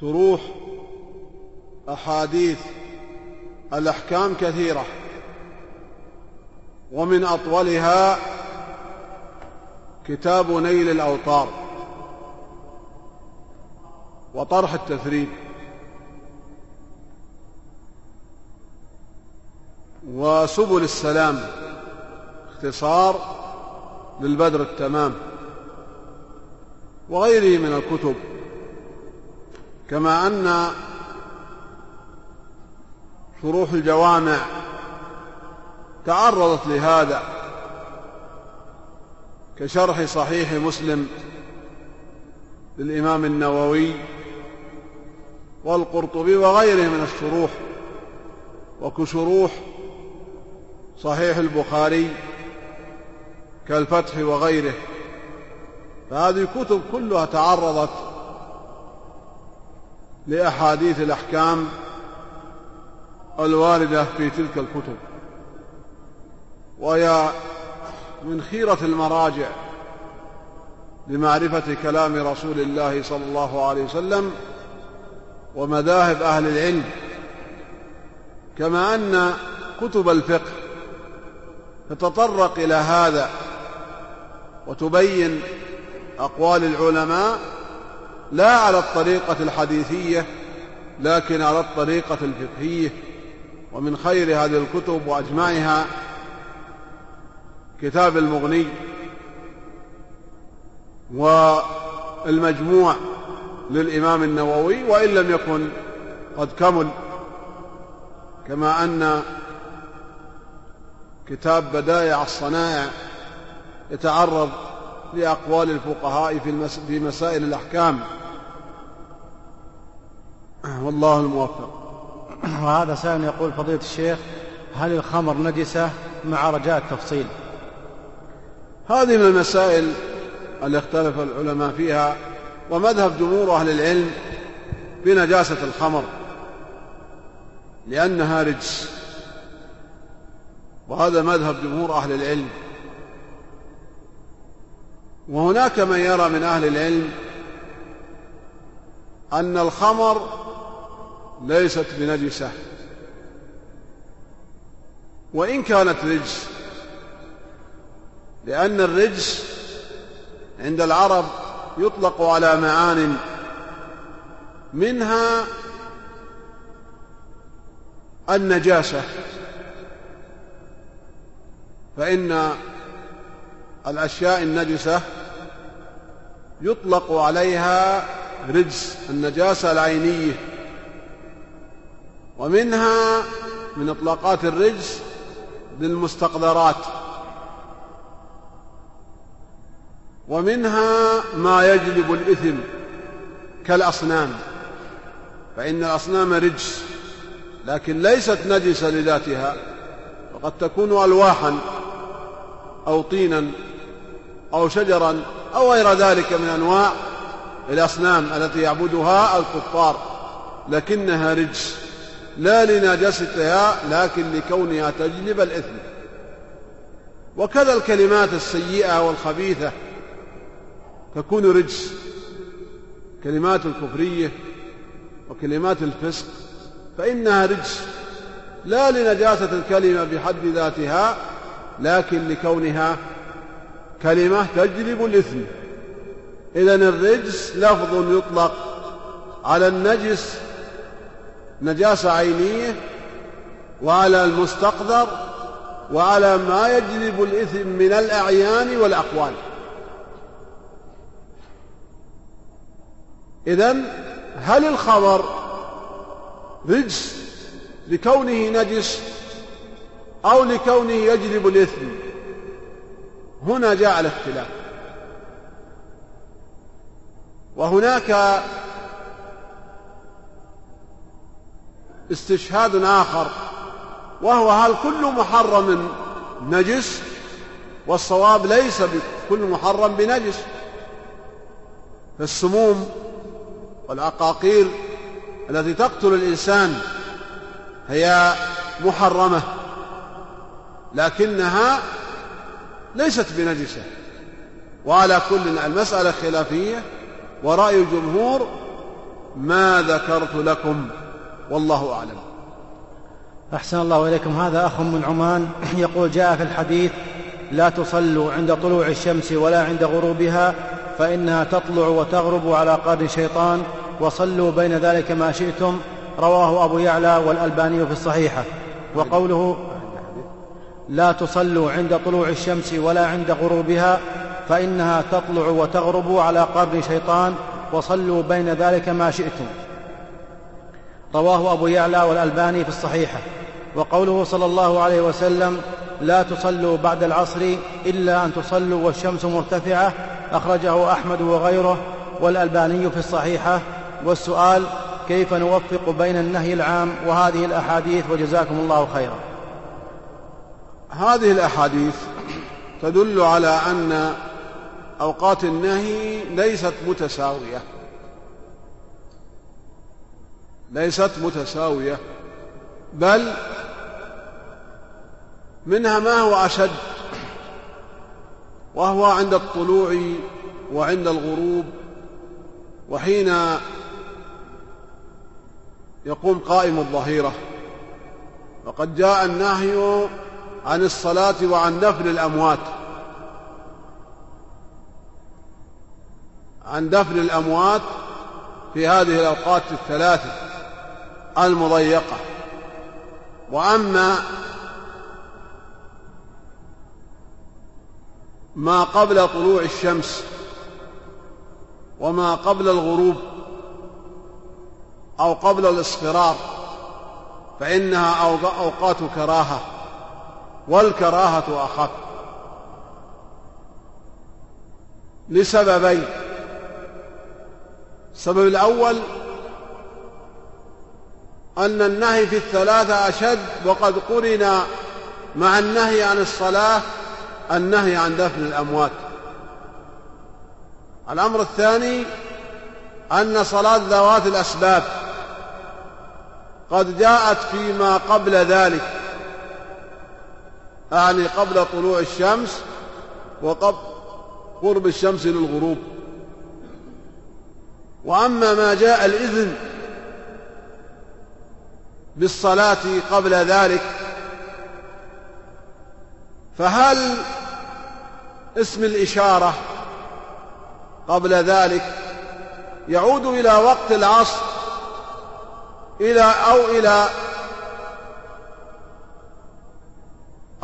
شروح أحاديث الأحكام كثيرة. ومن أطولها كتاب نيل الأوطار وطرح التثريب وسبل السلام اختصار للبدر التمام. وغيره من الكتب. كما أن شروح الجوامع تعرضت لهذا كشرح صحيح مسلم للإمام النووي والقرطبي وغيره من الشروح وكشروح صحيح البخاري كالفتح وغيره فهذه كتب كلها تعرضت لأحاديث الأحكام الواردة في تلك الكتب. وهي من خيرة المراجع لمعرفة كلام رسول الله صلى الله عليه وسلم ومذاهب أهل العلم كما أن كتب الفقه تتطرق إلى هذا وتبين أقوال العلماء لا على الطريقة الحديثية لكن على الطريقة الفقهية. ومن خير هذه الكتب وأجمعها كتاب المغني والمجموع للإمام النووي وإن لم يكن قد كمل. كما أن كتاب بدائع الصنائع يتعرض لأقوال الفقهاء في, مسائل الأحكام. والله الموفق. وهذا سائل يقول فضيلة الشيخ هل الخمر نجسة مع رجاء التفصيل؟ هذه من المسائل اللي اختلف العلماء فيها ومذهب جمهور أهل العلم بنجاسة الخمر لأنها رجس. وهذا مذهب جمهور أهل العلم. وهناك من يرى من أهل العلم أن الخمر ليست بنجسة. وإن كانت رجس لأن الرجس عند العرب يطلق على معان منها النجاسة. فإن الأشياء النجسة يطلق عليها رجس النجاسة العينية. ومنها من إطلاقات الرجس للمستقذرات ومنها ما يجلب الإثم كالأصنام. فإن الأصنام رجس لكن ليست نجسة لذاتها وقد تكون ألواحا أو طينا أو شجرا أو غير ذلك من أنواع الأصنام التي يعبدها الكفار لكنها رجس. لا لنجاستها لكن لكونها تجلب الإثم. وكذا الكلمات السيئة والخبيثة. تكون رجس. كلمات الكفرية وكلمات الفسق فإنها رجس. لا لنجاسة الكلمة بحد ذاتها لكن لكونها كلمة تجلب الإثم. إذا الرجس لفظ يطلق على النجس نجاسة عينية وعلى المستقذر وعلى ما يجلب الإثم من الأعيان والأقوال. إذا هل الخبر رجس لكونه نجس أو لكونه يجلب الإثم؟ هنا جاء الاختلاف. وهناك استشهاد آخر وهو هل كل محرم نجس؟ والصواب ليس بكل محرم بنجس. فالسموم والعقاقير التي تقتل الإنسان هي محرمة لكنها ليست بنجسة. وعلى كل المسألة خلافية ورأي الجمهور ما ذكرت لكم والله أعلم. أحسن الله إليكم. هذا أخ من عمان يقول جاء في الحديث لا تصلوا عند طلوع الشمس ولا عند غروبها فإنها تطلع وتغرب على قرن شيطان وصلوا بين ذلك ما شئتم. رواه أبو يعلى والألباني في الصحيحة. وقوله لا تصلوا عند طلوع الشمس ولا عند غروبها فإنها تطلع وتغرب على قرن شيطان وصلوا بين ذلك ما شئتم. رواه أبو يعلى والألباني في الصحيحة. وقوله صلى الله عليه وسلم لا تصلوا بعد العصر إلا أن تصلوا والشمس مرتفعة أخرجه أحمد وغيره. والألباني في الصحيحة. والسؤال كيف نوفق بين النهي العام وهذه الأحاديث؟ وجزاكم الله خيرا. هذه الأحاديث تدل على أن أوقات النهي ليست متساوية. ليست متساوية بل منها ما هو أشد وهو عند الطلوع وعند الغروب وحين يقوم قائم الظهيرة. وقد جاء النهي عن الصلاة وعن دفن الأموات. عن دفن الأموات في هذه الأوقات الثلاثة. المضيقة. وأما ما قبل طلوع الشمس وما قبل الغروب أو قبل الاصفرار فإنها أوقات كراهة والكراهة أخف. لسببين. السبب الأول أن النهي في الثلاثة أشد وقد قرن مع النهي عن الصلاة النهي عن دفن الأموات. الأمر الثاني أن صلاة ذوات الأسباب قد جاءت فيما قبل ذلك أعني قبل طلوع الشمس وقبل قرب الشمس للغروب. وأما ما جاء الإذن بالصلاة قبل ذلك. فهل اسم الإشارة قبل ذلك يعود إلى وقت العصر إلى أو إلى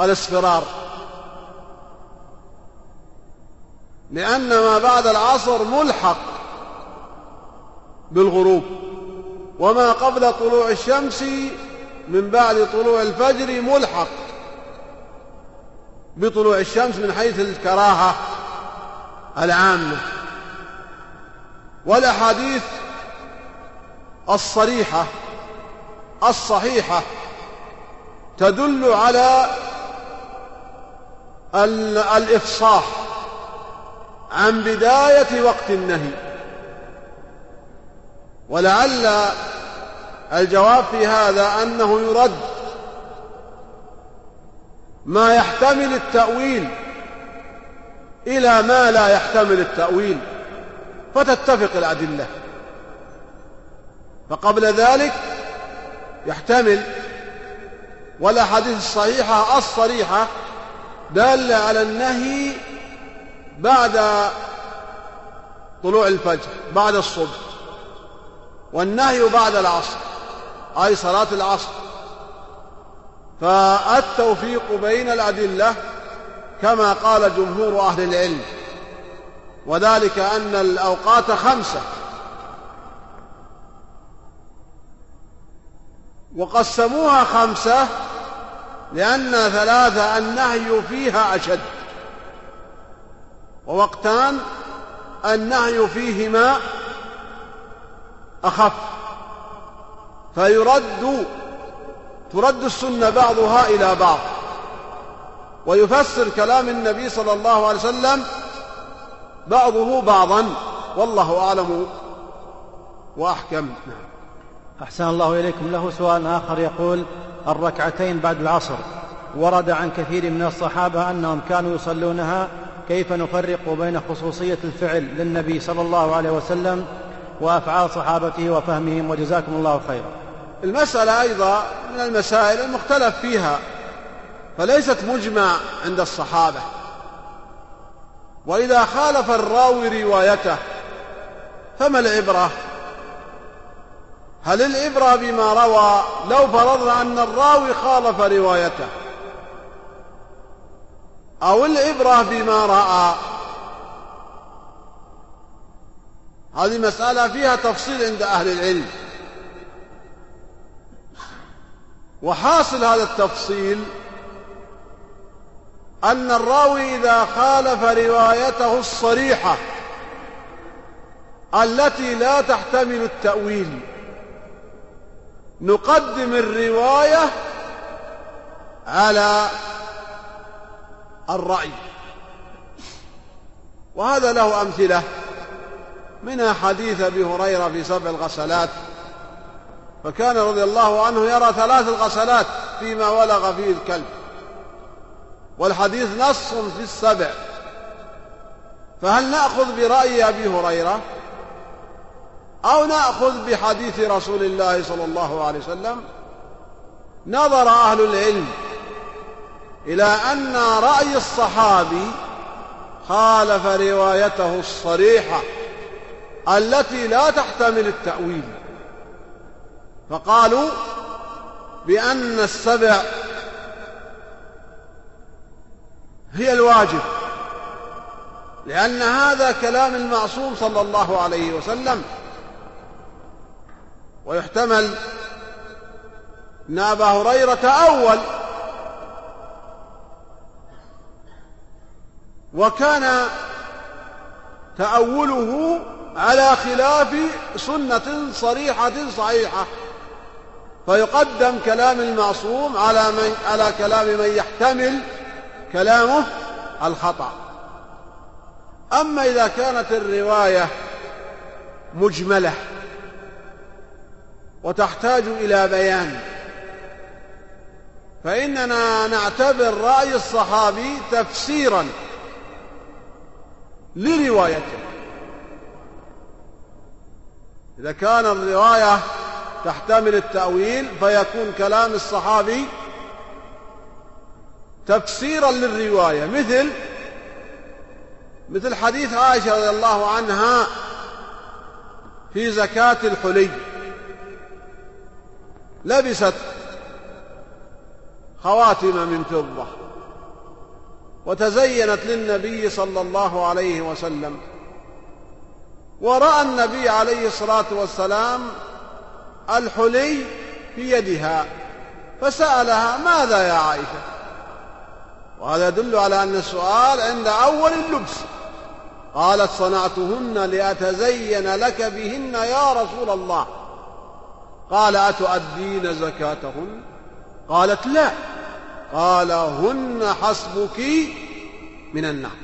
الاصفرار لأن ما بعد العصر ملحق بالغروب. وما قبل طلوع الشمس من بعد طلوع الفجر ملحق. بطلوع الشمس من حيث الكراهة العامة. والأحاديث الصريحة الصحيحة تدل على الإفصاح عن بداية وقت النهي. ولعل الجواب في هذا أنه يرد ما يحتمل التأويل إلى ما لا يحتمل التأويل فتتفق الأدلة. فقبل ذلك يحتمل والأحاديث الصحيحة الصريحة دالة على النهي بعد طلوع الفجر بعد الصبح. والنهي بعد العصر أي صلاة العصر. فالتوفيق بين الأدلة كما قال جمهور أهل العلم وذلك أن الأوقات خمسة. وقسموها خمسة لأن ثلاثة النهي فيها أشد. ووقتان النهي فيهما أخف. فيرد ترد السنة بعضها إلى بعض. ويفسر كلام النبي صلى الله عليه وسلم بعضه بعضا. والله أعلم وأحكم. نعم. أحسن الله إليكم. له سؤال آخر يقول الركعتين بعد العصر. ورد عن كثير من الصحابة أنهم كانوا يصلونها. كيف نفرق بين خصوصية الفعل للنبي صلى الله عليه وسلم وأفعال صحابته وفهمهم وجزاكم الله خيرا. المسألة أيضا من المسائل المختلف فيها فليست مجمع عند الصحابة. وإذا خالف الراوي روايته فما العبرة؟ هل العبرة بما روى لو فرضنا أن الراوي خالف روايته؟ أو العبرة بما رأى هذه مسألة فيها تفصيل عند أهل العلم. وحاصل هذا التفصيل أن الراوي إذا خالف روايته الصريحة التي لا تحتمل التأويل نقدم الرواية على الرأي. وهذا له أمثلة. منها حديث أبي هريرة في سبع الغسلات فكان رضي الله عنه يرى ثلاث الغسلات فيما ولغ فيه الكلب. والحديث نص في السبع. فهل نأخذ برأي أبي هريرة؟ أو نأخذ بحديث رسول الله صلى الله عليه وسلم؟ نظر أهل العلم إلى أن رأي الصحابي خالف روايته الصريحة. التي لا تحتمل التأويل. فقالوا بأن السبع هي الواجب لأن هذا كلام المعصوم صلى الله عليه وسلم. ويحتمل أن أبا هريرة أول. وكان تأوله على خلاف سنة صريحة صحيحة. فيقدم كلام المعصوم على من على كلام من يحتمل كلامه الخطأ. أما إذا كانت الرواية مجملة وتحتاج إلى بيان فإننا نعتبر رأي الصحابي تفسيرا لروايته. إذا كان الرواية تحتمل التأويل فيكون كلام الصحابي تفسيرا للرواية. مثل مثل حديث عائشة رضي الله عنها في زكاة الحلي. لبست خواتم من فضة وتزينت للنبي صلى الله عليه وسلم. ورأى النبي عليه الصلاة والسلام الحلي في يدها فسألها ماذا يا عائشة؟ وهذا يدل على أن السؤال عند أول اللبس. قالت صنعتهن لأتزين لك بهن يا رسول الله. قال أتؤدين زكاتهن؟ قالت لا. قال هن حسبك من النار.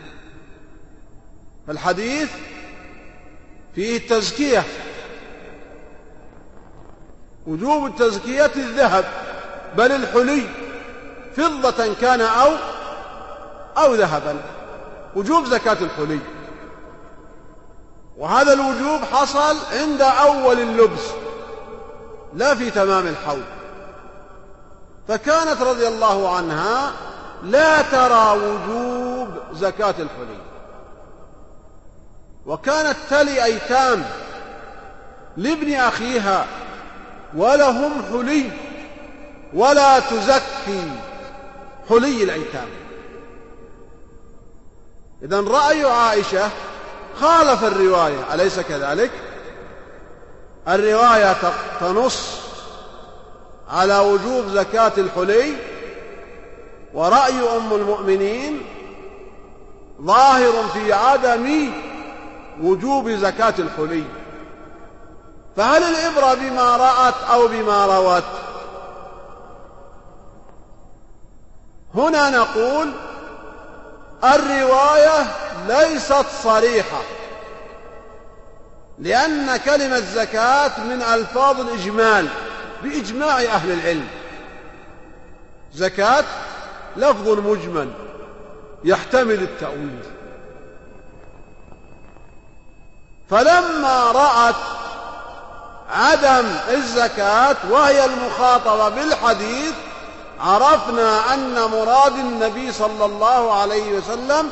فالحديث فيه التزكية وجوب التزكية الذهب بل الحلي فضة كان أو أو ذهبا. وجوب زكاة الحلي. وهذا الوجوب حصل عند أول اللبس لا في تمام الحول فكانت رضي الله عنها لا ترى وجوب زكاة الحلي. وكانت تلي أيتام لابن أخيها ولهم حلي ولا تزكي حلي الأيتام إذا رأي عائشة خالف الرواية أليس كذلك؟ الرواية تنص على وجوب زكاة الحلي ورأي أم المؤمنين ظاهر في عدم وجوب زكاة الحلي. فهل العبرة بما رأت أو بما روت؟ هنا نقول الرواية ليست صريحة لأن كلمة زكاة من ألفاظ الإجمال بإجماع أهل العلم. زكاة لفظ مجمل يحتمل التأويل. فلما رأت عدم الزكاة وهي المخاطبة بالحديث عرفنا أن مراد النبي صلى الله عليه وسلم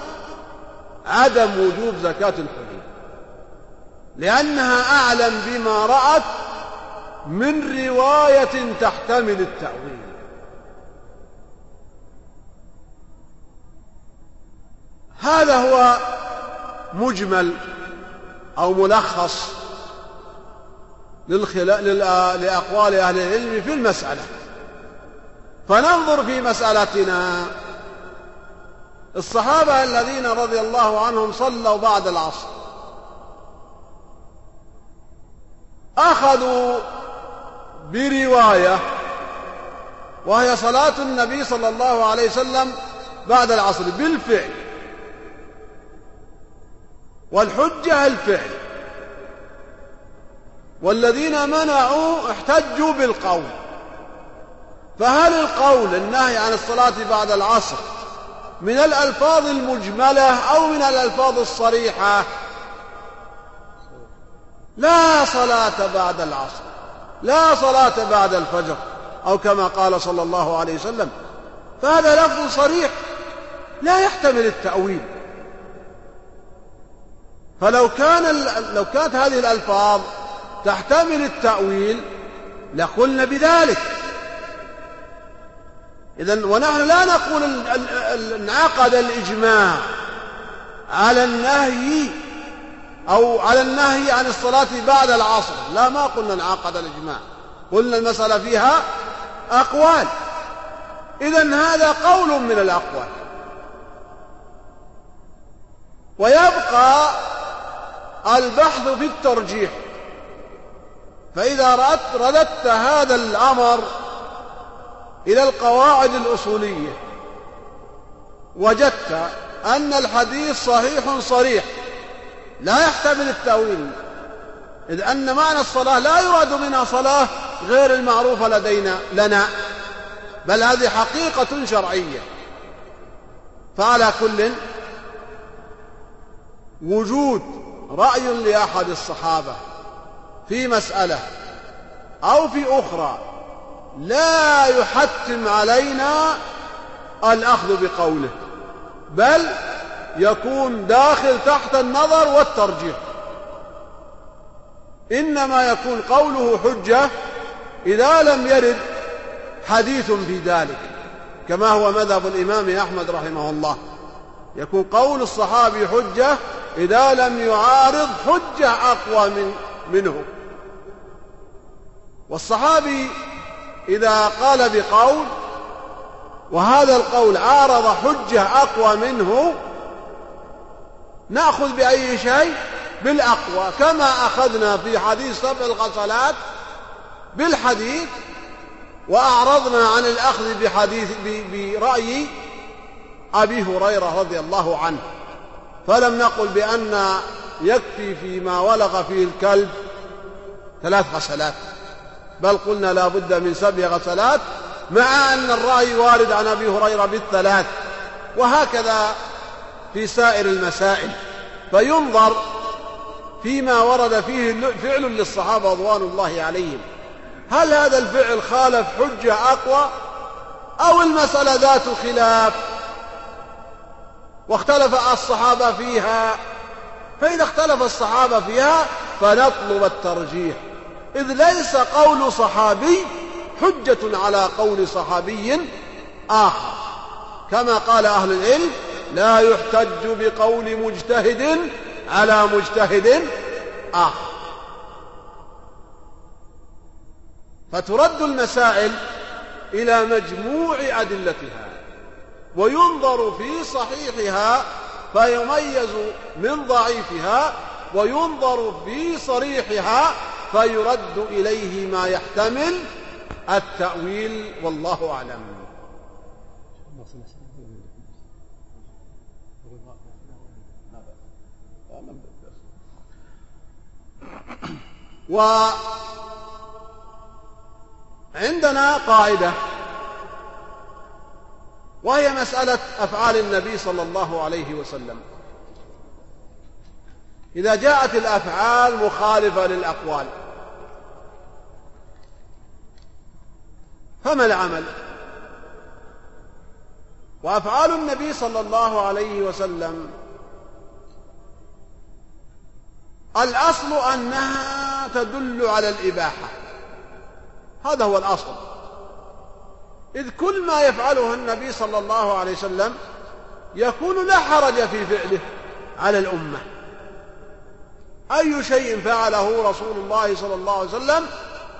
عدم وجوب زكاة الحدود لأنها أعلم بما رأت من رواية تحتمل التأويل. هذا هو مجمل أو ملخص لأقوال أهل العلم في المسألة. فننظر في مسألتنا. الصحابة الذين رضي الله عنهم صلوا بعد العصر. أخذوا برواية وهي صلاة النبي صلى الله عليه وسلم بعد العصر بالفعل. والحجة الفعل. والذين منعوا احتجوا بالقول. فهل القول النهي عن الصلاة بعد العصر من الألفاظ المجملة أو من الألفاظ الصريحة؟ لا صلاة بعد العصر. لا صلاة بعد الفجر. أو كما قال صلى الله عليه وسلم. فهذا لفظ صريح. لا يحتمل التأويل. فلو كان لو كانت هذه الألفاظ تحتمل التأويل لقلنا بذلك. إذا ونحن لا نقول انعقد الإجماع على النهي أو على النهي عن الصلاة بعد العصر. لا ما قلنا انعقد الإجماع. قلنا المسألة فيها أقوال. إذا هذا قول من الأقوال. ويبقى البحث في الترجيح. فإذا رددت هذا الأمر إلى القواعد الأصولية وجدت أن الحديث صحيح صريح لا يحتمل التأويل إذ أن معنى الصلاة لا يراد منها صلاة غير المعروفة لدينا لنا بل هذه حقيقة شرعية. فعلى كل وجود رأي لأحد الصحابة في مسألة أو في أخرى لا يحتم علينا الأخذ بقوله بل يكون داخل تحت النظر والترجيح. إنما يكون قوله حجة إذا لم يرد حديث في ذلك كما هو مذهب الإمام أحمد رحمه الله. يكون قول الصحابي حجة إذا لم يعارض حجة أقوى من منه. والصحابي إذا قال بقول وهذا القول عارض حجة أقوى منه نأخذ بأي شيء؟ بالأقوى. كما أخذنا في حديث سبع الغسلات بالحديث وأعرضنا عن الأخذ بحديث برأي أبي هريرة رضي الله عنه. فلم نقل بأن يكفي فيما ولغ فيه الكلب ثلاث غسلات بل قلنا لا بد من سبع غسلات مع أن الرأي وارد عن أبي هريرة بالثلاث وهكذا في سائر المسائل. فينظر فيما ورد فيه فعل للصحابة رضوان الله عليهم. هل هذا الفعل خالف حجة أقوى؟ أو المسألة ذات خلاف؟ واختلف الصحابة فيها. فإذا اختلف الصحابة فيها فنطلب الترجيح. إذ ليس قول صحابي حجة على قول صحابي آخر. كما قال أهل العلم لا يحتج بقول مجتهد على مجتهد آخر. فترد المسائل إلى مجموع أدلتها. وينظر في صحيحها فيميز من ضعيفها وينظر في صريحها فيرد إليه ما يحتمل التأويل والله أعلم. وعندنا قاعدة. وهي مسألة أفعال النبي صلى الله عليه وسلم. إذا جاءت الأفعال مخالفة للأقوال. فما العمل؟ وأفعال النبي صلى الله عليه وسلم. الأصل أنها تدل على الإباحة. هذا هو الأصل. إذ كل ما يفعله النبي صلى الله عليه وسلم يكون لا حرج في فعله على الأمة. أي شيء فعله رسول الله صلى الله عليه وسلم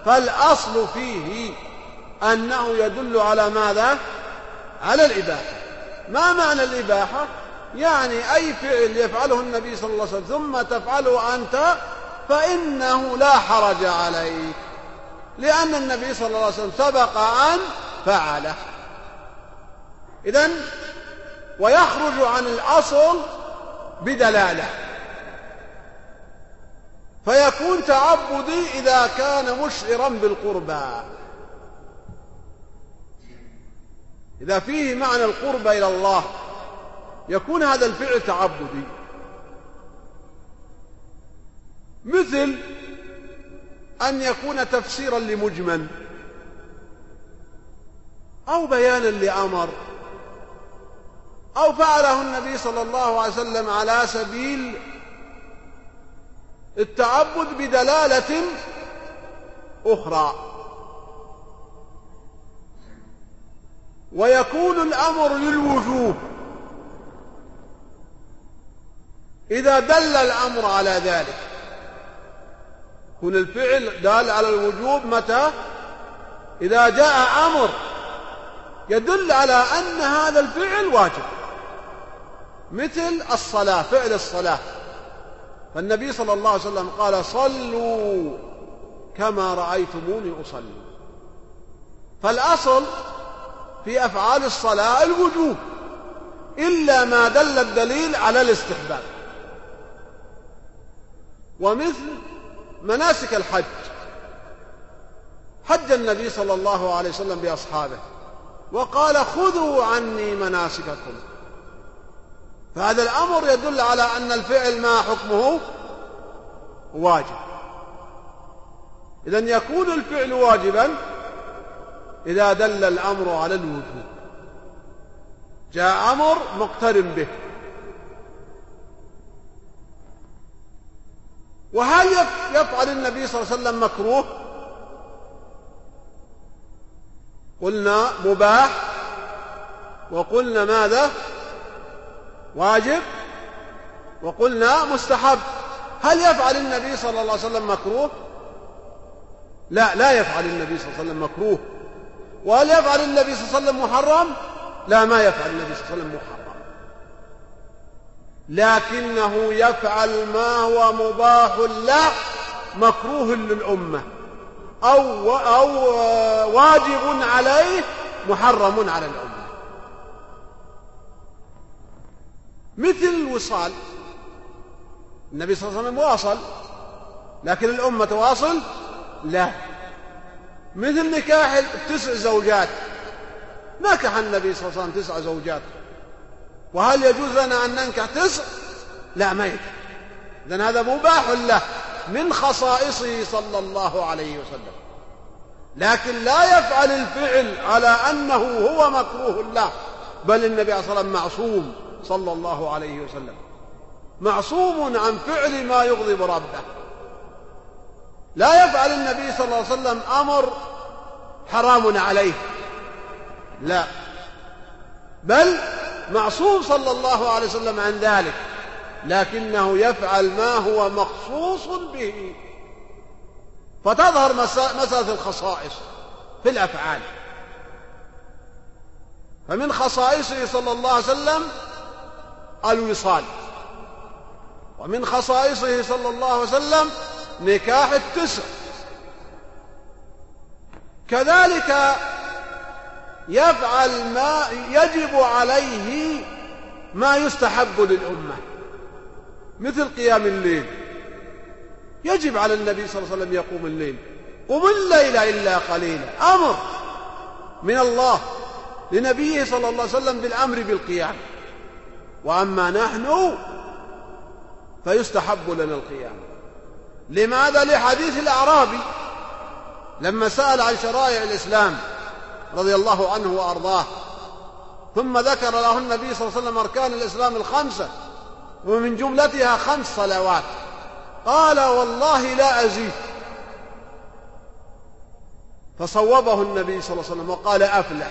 فالأصل فيه أنه يدل على ماذا؟ على الإباحة. ما معنى الإباحة؟ يعني أي فعل يفعله النبي صلى الله عليه وسلم ثم تفعله أنت فإنه لا حرج عليك. لأن النبي صلى الله عليه وسلم سبق أن فعله. اذا ويخرج عن الأصل بدلالة. فيكون تعبدي إذا كان مشعرا بالقربى. إذا فيه معنى القربى إلى الله يكون هذا الفعل تعبدي. مثل أن يكون تفسيرا لمجمل. أو بيانا لأمر أو فعله النبي صلى الله عليه وسلم على سبيل التعبد بدلالة أخرى. ويكون الأمر للوجوب. إذا دل الأمر على ذلك يكون الفعل دال على الوجوب متى؟ إذا جاء أمر. يدل على أن هذا الفعل واجب. مثل الصلاة فعل الصلاة. فالنبي صلى الله عليه وسلم قال صلوا كما رأيتموني أصلي. فالأصل في أفعال الصلاة الوجوب إلا ما دل الدليل على الاستحباب. ومثل مناسك الحج. حج النبي صلى الله عليه وسلم بأصحابه. وقال خذوا عني مناسككم. فهذا الأمر يدل على أن الفعل ما حكمه واجب. إذا يكون الفعل واجبا إذا دل الأمر على الوجوب. جاء أمر مقترن به. وهل يفعل النبي صلى الله عليه وسلم مكروه؟ قلنا مباح وقلنا ماذا؟ واجب وقلنا مستحب. هل يفعل النبي صلى الله عليه وسلم مكروه؟ لا لا يفعل النبي صلى الله عليه وسلم مكروه. وهل يفعل النبي صلى الله عليه وسلم محرم؟ لا ما يفعل النبي صلى الله عليه وسلم محرم. لكنه يفعل ما هو مباح له مكروه للأمة. أو أو واجب عليه محرم على الأمة. مثل الوصال النبي صلى الله عليه وسلم واصل لكن الأمة تواصل لا. مثل نكاح التسع زوجات. نكح النبي صلى الله عليه وسلم تسع زوجات. وهل يجوز لنا أن ننكح تسع؟ لا ما يجوز. إذن هذا مباح له. من خصائصه صلى الله عليه وسلم. لكن لا يفعل الفعل على أنه هو مكروه له بل النبي صلى الله عليه وسلم معصوم صلى الله عليه وسلم. معصوم عن فعل ما يغضب ربه. لا يفعل النبي صلى الله عليه وسلم أمر حرام عليه. لا. بل معصوم صلى الله عليه وسلم عن ذلك. لكنه يفعل ما هو مخصوص به. فتظهر مسألة الخصائص في الأفعال. فمن خصائصه صلى الله عليه وسلم الوصال. ومن خصائصه صلى الله عليه وسلم نكاح التسع. كذلك يفعل ما يجب عليه ما يستحب للأمة. مثل قيام الليل. يجب على النبي صلى الله عليه وسلم يقوم الليل. قم الليل إلا قليلا. أمر من الله لنبيه صلى الله عليه وسلم بالأمر بالقيام. وأما نحن فيستحب لنا القيام. لماذا؟ لحديث الأعرابي لما سأل عن شرائع الإسلام رضي الله عنه وأرضاه ثم ذكر له النبي صلى الله عليه وسلم أركان الإسلام الخمسة. ومن جملتها خمس صلوات. قال والله لا أزيد. فصوبه النبي صلى الله عليه وسلم وقال أفلح.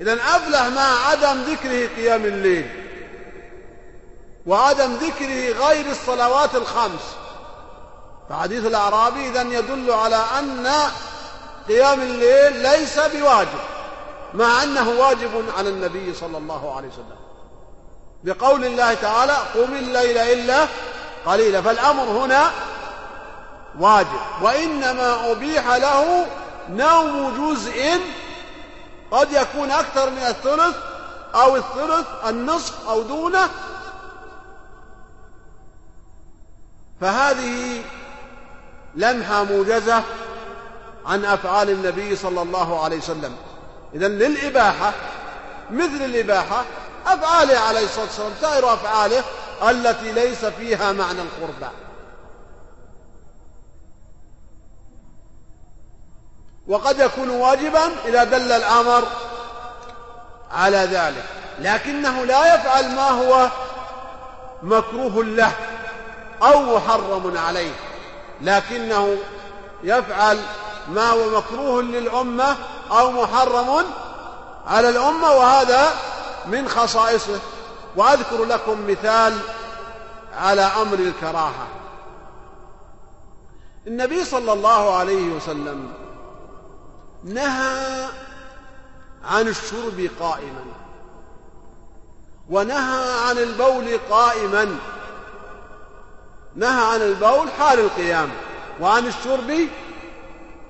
إذا أفلح مع عدم ذكره قيام الليل. وعدم ذكره غير الصلوات الخمس. فحديث الأعرابي إذا يدل على أن قيام الليل ليس بواجب مع أنه واجب على النبي صلى الله عليه وسلم. بقول الله تعالى قم الليل إلا قليلا فالأمر هنا واجب. وإنما أبيح له نوم جزء قد يكون أكثر من الثلث أو الثلث النصف أو دونه. فهذه لمحة موجزة عن أفعال النبي صلى الله عليه وسلم. إذا للإباحة مثل الإباحة أفعاله عليه الصلاة والسلام سائر أفعاله التي ليس فيها معنى القربى. وقد يكون واجبا إذا دل الأمر على ذلك لكنه لا يفعل ما هو مكروه له أو محرم عليه لكنه يفعل ما هو مكروه للأمة أو محرم على الأمة وهذا من خصائصه وأذكر لكم مثال على أمر الكراهة. النبي صلى الله عليه وسلم نهى عن الشرب قائما ونهى عن البول قائما. نهى عن البول حال القيام وعن الشرب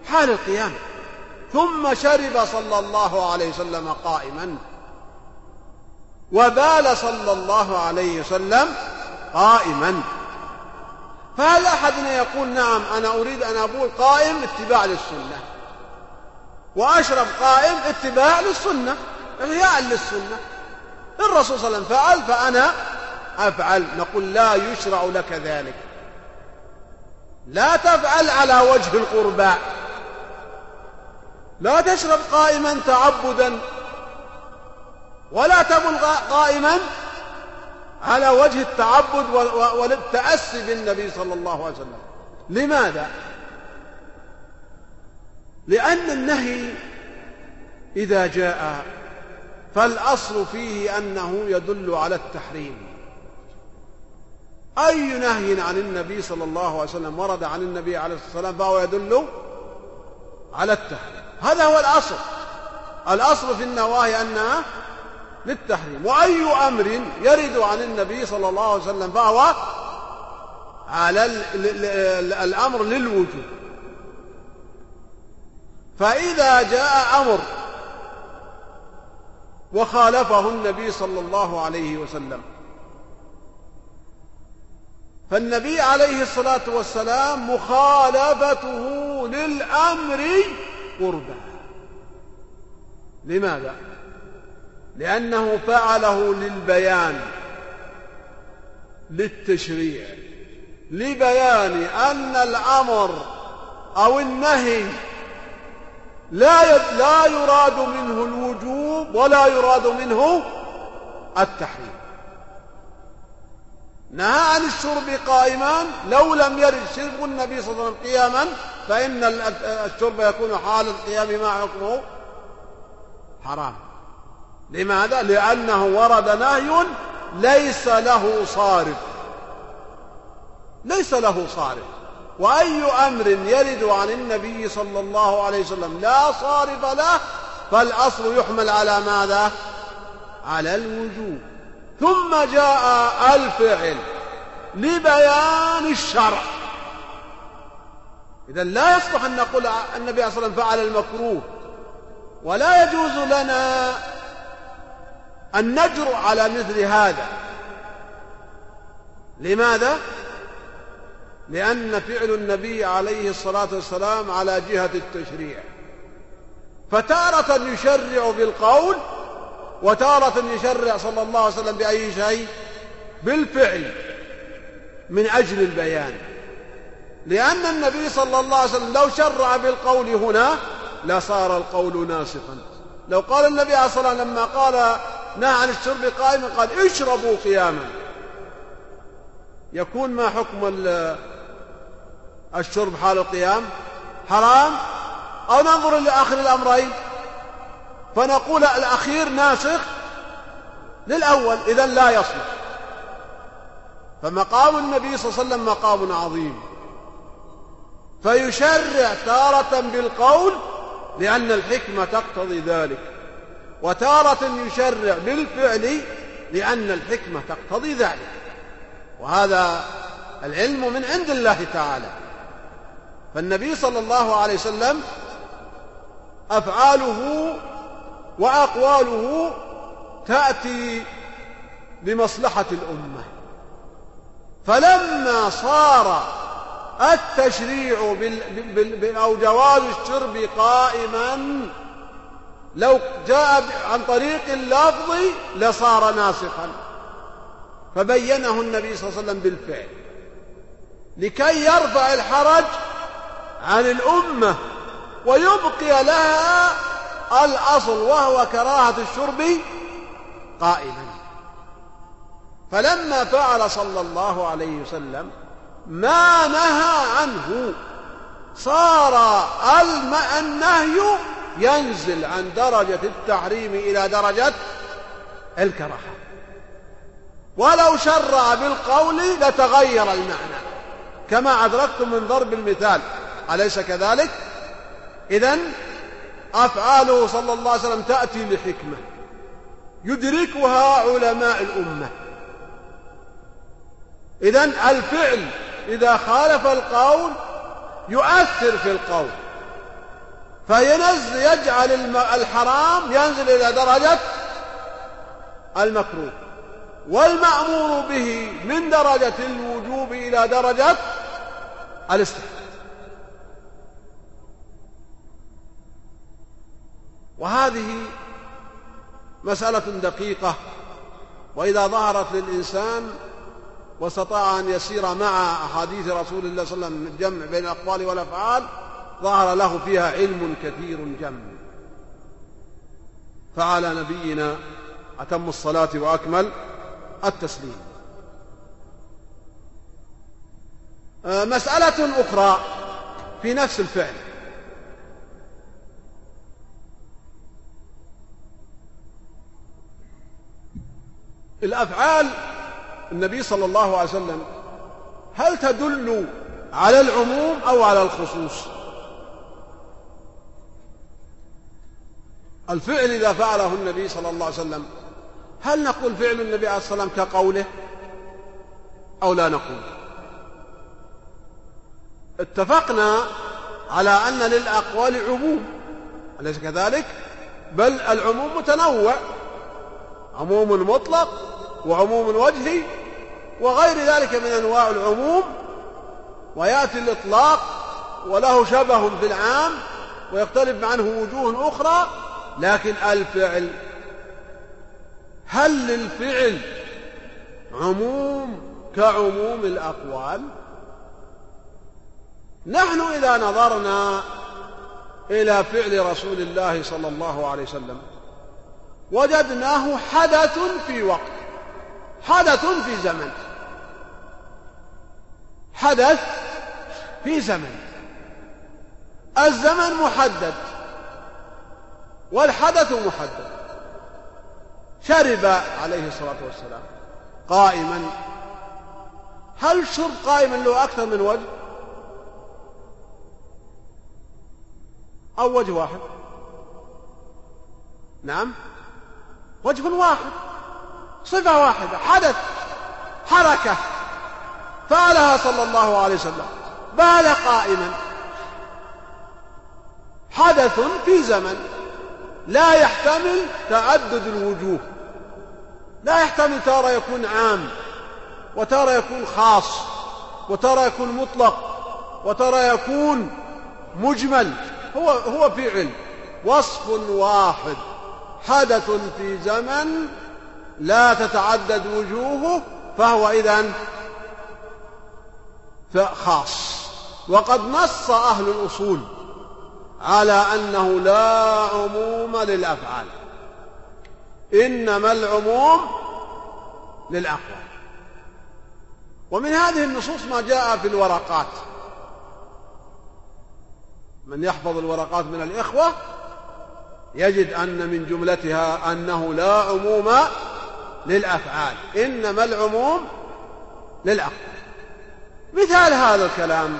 حال القيام. ثم شرب صلى الله عليه وسلم قائما. وبال صلى الله عليه وسلم قائما. فهل احدنا يقول نعم أنا أريد أن ابول قائم اتباع للسنة واشرب قائم اتباع للسنة إحياء للسنة. الرسول صلى الله عليه وسلم فعل فأنا أفعل. نقول لا يشرع لك ذلك. لا تفعل على وجه القربى لا تشرب قائما تعبدا ولا تبل قائما على وجه التعبد والتأسي بالنبي صلى الله عليه وسلم. لماذا؟ لأن النهي إذا جاء فالأصل فيه أنه يدل على التحريم. أي نهي عن النبي صلى الله عليه وسلم ورد عن النبي عليه الصلاة والسلام فهو يدل على التحريم. هذا هو الأصل. الأصل في النواهي أنها للتحريم. وأي أمر يرد عن النبي صلى الله عليه وسلم فهو على الأمر للوجوب. فإذا جاء أمر وخالفه النبي صلى الله عليه وسلم. فالنبي عليه الصلاة والسلام مخالفته للأمر قربا. لماذا؟ لأنه فعله للبيان للتشريع لبيان أن الأمر أو النهي لا لا يراد منه الوجوب ولا يراد منه التحريم. نهى عن الشرب قائما لو لم يرد شرب النبي صلى الله عليه وسلم قياما فإن الشرب يكون حال القيام مع حكمه حرام. لماذا؟ لأنه ورد نهي ليس له صارف ليس له صارف وأي أمر يرد عن النبي صلى الله عليه وسلم لا صارف له فالأصل يحمل على ماذا؟ على الوجوب ثم جاء الفعل لبيان الشرع إذا لا يصلح أن نقول النبي صلى الله عليه وسلم فعل المكروه ولا يجوز لنا أن نجرؤ على مثل هذا. لماذا؟ لأن فعل النبي عليه الصلاة والسلام على جهة التشريع. فتارة يشرع بالقول وتارة يشرع صلى الله عليه وسلم بأي شيء؟ بالفعل من أجل البيان. لأن النبي صلى الله عليه وسلم لو شرع بالقول هنا لصار القول ناسخا. لو قال النبي عليه الصلاة والسلام لما قال نهى عن الشرب قائما قال اشربوا قياما. يكون ما حكم الشرب حال القيام؟ حرام؟ أو ننظر لآخر الأمرين؟ فنقول الأخير ناسخ للأول إذا لا يصلح. فمقام النبي صلى الله عليه وسلم مقام عظيم. فيشرع تارة بالقول لأن الحكمة تقتضي ذلك. وتارة يشرع بالفعل لأن الحكمة تقتضي ذلك. وهذا العلم من عند الله تعالى. فالنبي صلى الله عليه وسلم أفعاله وأقواله تأتي بمصلحة الأمة. فلما صار التشريع بال... أو جواز الشرب قائما لو جاء عن طريق اللفظ لصار ناسخا. فبينه النبي صلى الله عليه وسلم بالفعل. لكي يرفع الحرج عن الأمة ويبقي لها الأصل وهو كراهة الشرب قائما. فلما فعل صلى الله عليه وسلم ما نهى عنه صار النهي ينزل عن درجة التحريم إلى درجة الكراهة. ولو شرع بالقول لتغير المعنى. كما أدركتم من ضرب المثال. أليس كذلك؟ إذا أفعاله صلى الله عليه وسلم تأتي لحكمة يدركها علماء الأمة. إذا الفعل إذا خالف القول يؤثر في القول. فينزل يجعل الحرام ينزل إلى درجة المكروه. والمأمور به من درجة الوجوب إلى درجة الاستحباب. وهذه مسألة دقيقة. وإذا ظهرت للإنسان واستطاع أن يسير مع أحاديث رسول الله صلى الله عليه وسلم الجمع بين الأقوال والأفعال ظهر له فيها علم كثير جم. فعلى نبينا أتم الصلاة وأكمل التسليم. آه، مسألة أخرى في نفس الفعل. الأفعال النبي صلى الله عليه وسلم هل تدل على العموم أو على الخصوص؟ الفعل إذا فعله النبي صلى الله عليه وسلم هل نقول فعل النبي عليه الصلاة والسلام كقوله؟ أو لا نقول؟ اتفقنا على أن للأقوال عموم. أليس كذلك؟ بل العموم متنوع. عموم مطلق وعموم وجهي وغير ذلك من أنواع العموم. ويأتي الإطلاق وله شبه في العام ويختلف عنه وجوه أخرى. لكن الفعل هل للفعل عموم كعموم الأقوال؟ نحن إذا نظرنا إلى فعل رسول الله صلى الله عليه وسلم وجدناه حدث في وقت حدث في زمن حدث في زمن. الزمن محدد. والحدث محدد. شرب عليه الصلاة والسلام قائما. هل شرب قائما له أكثر من وجه؟ أو وجه واحد؟ نعم. وجه واحد. صفة واحدة. حدث حركة. فعلها صلى الله عليه وسلم. بال قائما. حدث في زمن. لا يحتمل تعدد الوجوه. لا يحتمل تارة يكون عام وتارة يكون خاص وتارة يكون مطلق وتارة يكون مجمل. هو هو فعل. وصف واحد. حدث في زمن لا تتعدد وجوهه فهو إذن خاص. وقد نص أهل الأصول. على أنه لا عموم للأفعال. إنما العموم للأقوال. ومن هذه النصوص ما جاء في الورقات. من يحفظ الورقات من الإخوة يجد أن من جملتها أنه لا عموم للأفعال. إنما العموم للأقوال. مثال هذا الكلام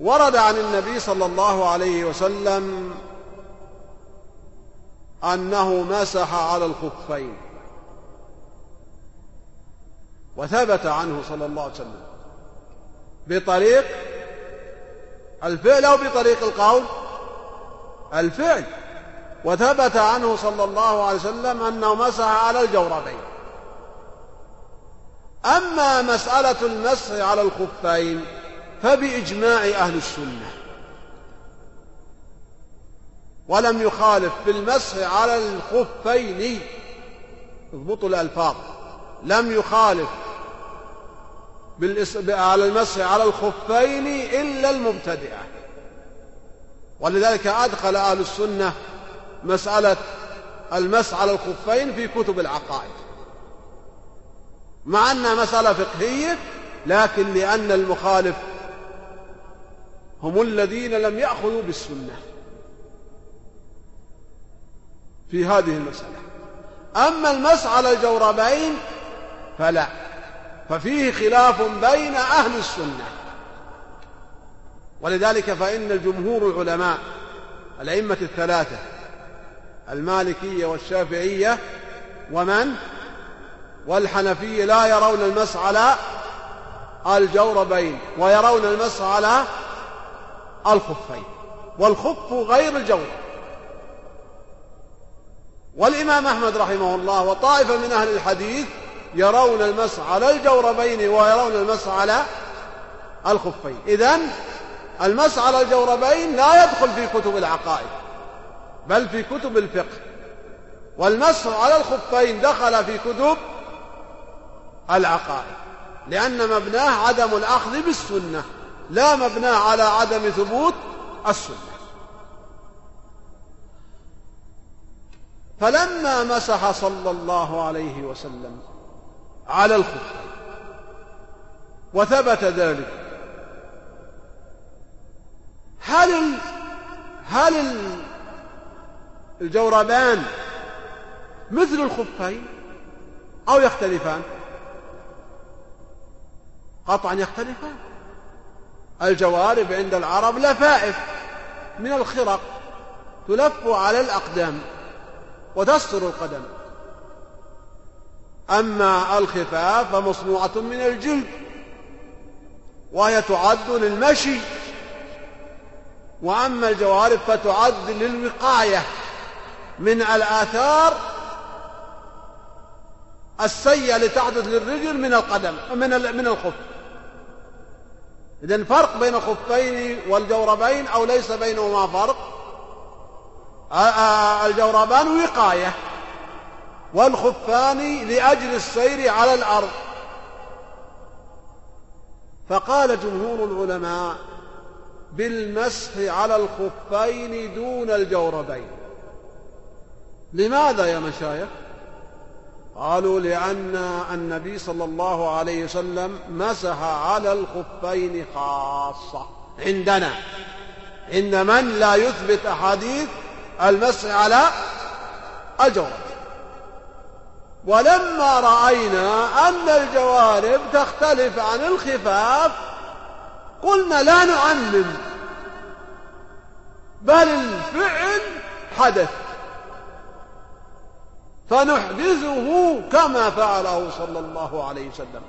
ورد عن النبي صلى الله عليه وسلم أنه مسح على الخفين وثبت عنه صلى الله عليه وسلم بطريق الفعل أو بطريق القول الفعل وثبت عنه صلى الله عليه وسلم أنه مسح على الجوربين أما مسألة المسح على الخفين فبإجماع أهل السنة. ولم يخالف في المسح على الخفين. اضبطوا الألفاظ. لم يخالف على المسح على الخفين إلا المبتدئة. ولذلك أدخل أهل السنة مسألة المسح على الخفين في كتب العقائد. مع أنها مسألة فقهية لكن لأن المخالف هم الذين لم يأخذوا بالسنة في هذه المسألة. أما المسح على الجوربين فلا ففيه خلاف بين أهل السنة. ولذلك فإن الجمهور العلماء الأئمة الثلاثة المالكية والشافعية ومن؟ والحنفية لا يرون المسح على الجوربين ويرون المسح على الخفين والخف غير الجورب والإمام أحمد رحمه الله وطائفة من أهل الحديث يرون المسح على الجوربين ويرون المسح على الخفين. إذن المسح على الجوربين لا يدخل في كتب العقائد بل في كتب الفقه. والمسح على الخفين دخل في كتب العقائد لأن مبناه عدم الأخذ بالسنة. لا مبناه على عدم ثبوت السنة. فلما مسح صلى الله عليه وسلم على الخفين وثبت ذلك هل ال... هل ال... الجوربان مثل الخفين أو يختلفان؟ قطعا يختلفان. الجوارب عند العرب لفائف من الخرق تلف على الأقدام وتستر القدم. أما الخفاف فمصنوعة من الجلد وهي تعد للمشي وأما الجوارب فتعد للوقاية. من الآثار السيئة التي تحدث للرجل من القدم من من الخف. إذن فرق بين الخفين والجوربين أو ليس بينهما فرق؟ الجوربان وقاية والخفان لأجل السير على الأرض. فقال جمهور العلماء بالمسح على الخفين دون الجوربين. لماذا يا مشايخ؟ قالوا لأن النبي صلى الله عليه وسلم مسح على الخفين خاصة. عندنا. عند من لا يثبت أحاديث المسح على الجوارب. ولما رأينا أن الجوارب تختلف عن الخفاف قلنا لا نعمم بل الفعل حدث. فنحدثه كما فعله صلى الله عليه وسلم.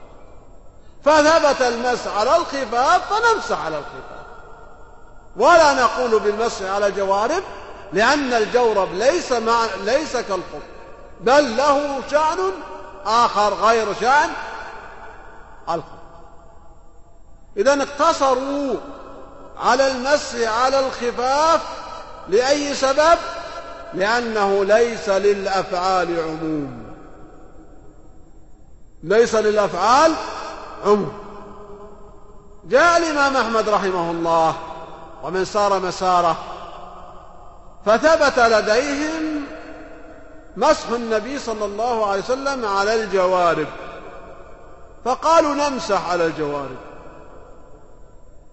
فثبت المسح على الخفاف فنمسح على الخفاف. ولا نقول بالمسح على الجوارب لأن الجورب ليس مع ليس كالخف بل له شأن آخر غير شأن الخف إذا اقتصروا على المسح على الخفاف لأي سبب؟ لأنه ليس للأفعال عموم. ليس للأفعال عموم. جاء الإمام أحمد رحمه الله ومن سار مساره فثبت لديهم مسح النبي صلى الله عليه وسلم على الجوارب. فقالوا نمسح على الجوارب.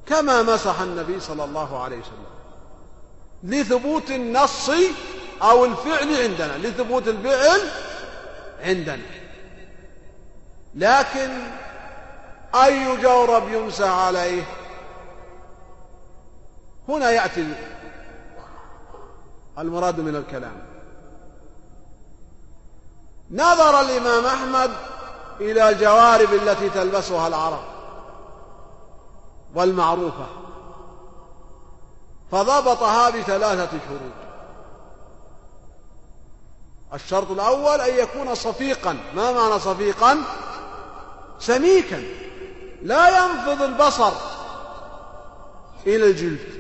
كما مسح النبي صلى الله عليه وسلم. لثبوت النص أو الفعل عندنا لثبوت الفعل عندنا. لكن أي جورب يمسح عليه؟ هنا يأتي المراد من الكلام. نظر الإمام أحمد إلى الجوارب التي تلبسها العرب والمعروفة فضبطها بثلاثة شروط. الشرط الأول أن يكون صفيقا. ما معنى صفيقا؟ سميكا. لا ينفض البصر إلى الجلد.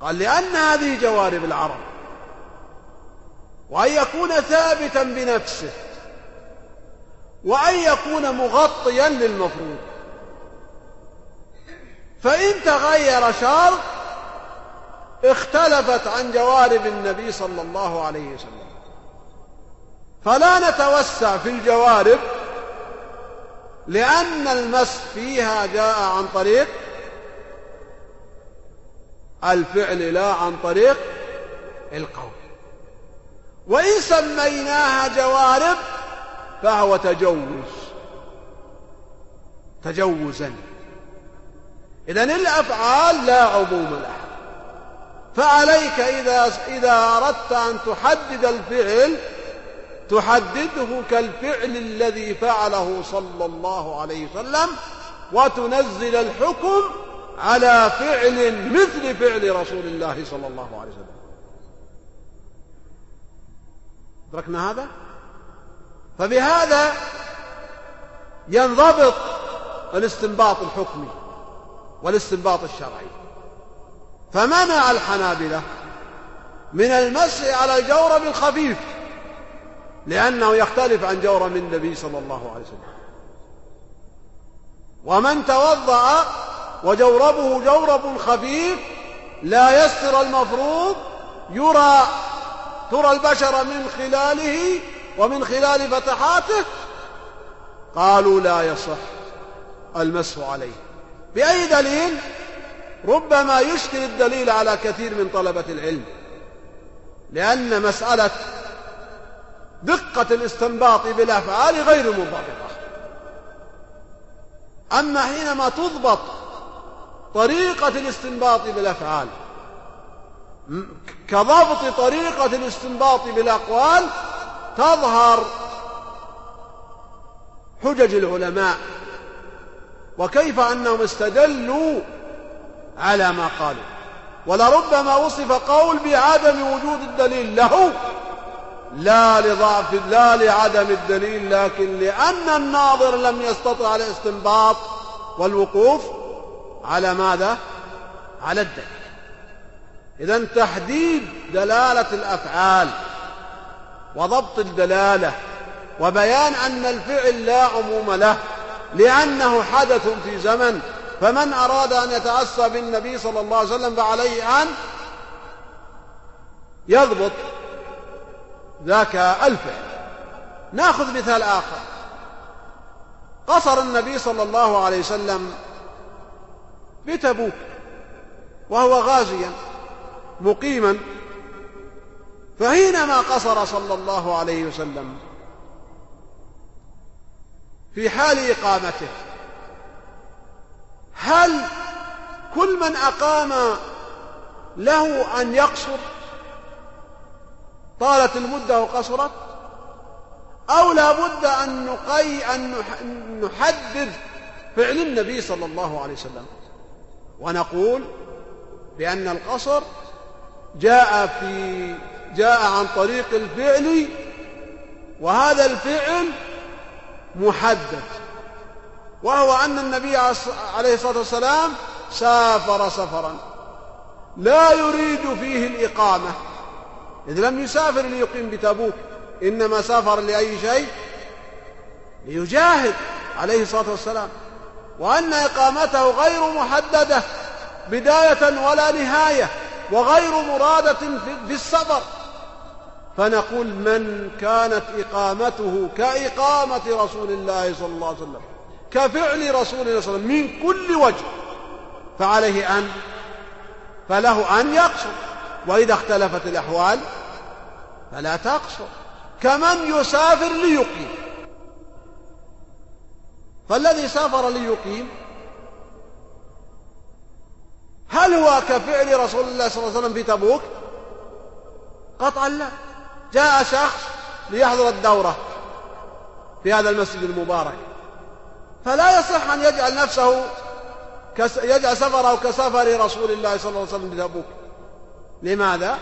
قال لأن هذه جوارب العرب. وأن يكون ثابتا بنفسه. وأن يكون مغطيا للمفروض. فإن تغير شرط اختلفت عن جوارب النبي صلى الله عليه وسلم. فلا نتوسع في الجوارب لأن المس فيها جاء عن طريق الفعل لا عن طريق القول. وإن سميناها جوارب فهو تجوز. تجوزا. إذا الأفعال لا عموم لها. فعليك إذا إذا أردت أن تحدد الفعل تحدده كالفعل الذي فعله صلى الله عليه وسلم وتنزل الحكم على فعل مثل فعل رسول الله صلى الله عليه وسلم. أدركنا هذا؟ فبهذا ينضبط الاستنباط الحكمي والاستنباط الشرعي. فمنع الحنابلة من المسح على الجورب الخفيف لأنه يختلف عن جورب النبي صلى الله عليه وسلم. ومن توضأ وجوربه جورب خفيف لا يستر المفروض يرى ترى البشر من خلاله ومن خلال فتحاته قالوا لا يصح المسح عليه. بأي دليل؟ ربما يشكل الدليل على كثير من طلبة العلم لأن مسألة دقة الاستنباط بالأفعال غير منضبطة أما حينما تضبط طريقة الاستنباط بالأفعال كضبط طريقة الاستنباط بالأقوال تظهر حجج العلماء. وكيف أنهم استدلوا على ما قالوا ولربما وصف قول بعدم وجود الدليل له لا لضعف لا لعدم الدليل لكن لأن الناظر لم يستطع الاستنباط والوقوف على ماذا؟ على الدليل إذا تحديد دلالة الأفعال وضبط الدلالة وبيان أن الفعل لا عموم له لأنه حدث في زمن فمن أراد أن يتأسى بالنبي صلى الله عليه وسلم فعليه أن يضبط ذاك الفعل. نأخذ مثال آخر. قصر النبي صلى الله عليه وسلم بتبوك وهو غازيا مقيما. فحينما قصر صلى الله عليه وسلم في حال إقامته هل كل من أقام له أن يقصر؟ طالت المدة وقصرت؟ أو لا بد أن نقي أن نحدد فعل النبي صلى الله عليه وسلم؟ ونقول بأن القصر جاء في جاء عن طريق الفعل وهذا الفعل محدد وهو أن النبي عليه الصلاة والسلام سافر سفرا. لا يريد فيه الإقامة. إذ لم يسافر ليقيم بتبوك إنما سافر لأي شيء؟ ليجاهد عليه الصلاة والسلام. وأن إقامته غير محددة بداية ولا نهاية وغير مرادة في السفر. فنقول من كانت إقامته كإقامة رسول الله صلى الله عليه وسلم. كفعل رسول الله صلى الله عليه وسلم من كل وجه فعليه أن فله أن يقصر. وإذا اختلفت الأحوال فلا تقصر. كمن يسافر ليقيم. فالذي سافر ليقيم هل هو كفعل رسول الله صلى الله عليه وسلم في تبوك؟ قطعا لا. جاء شخص ليحضر الدورة في هذا المسجد المبارك. فلا يصح أن يجعل نفسه يجعل سفره كسفر رسول الله صلى الله عليه وسلم لتبوك لماذا؟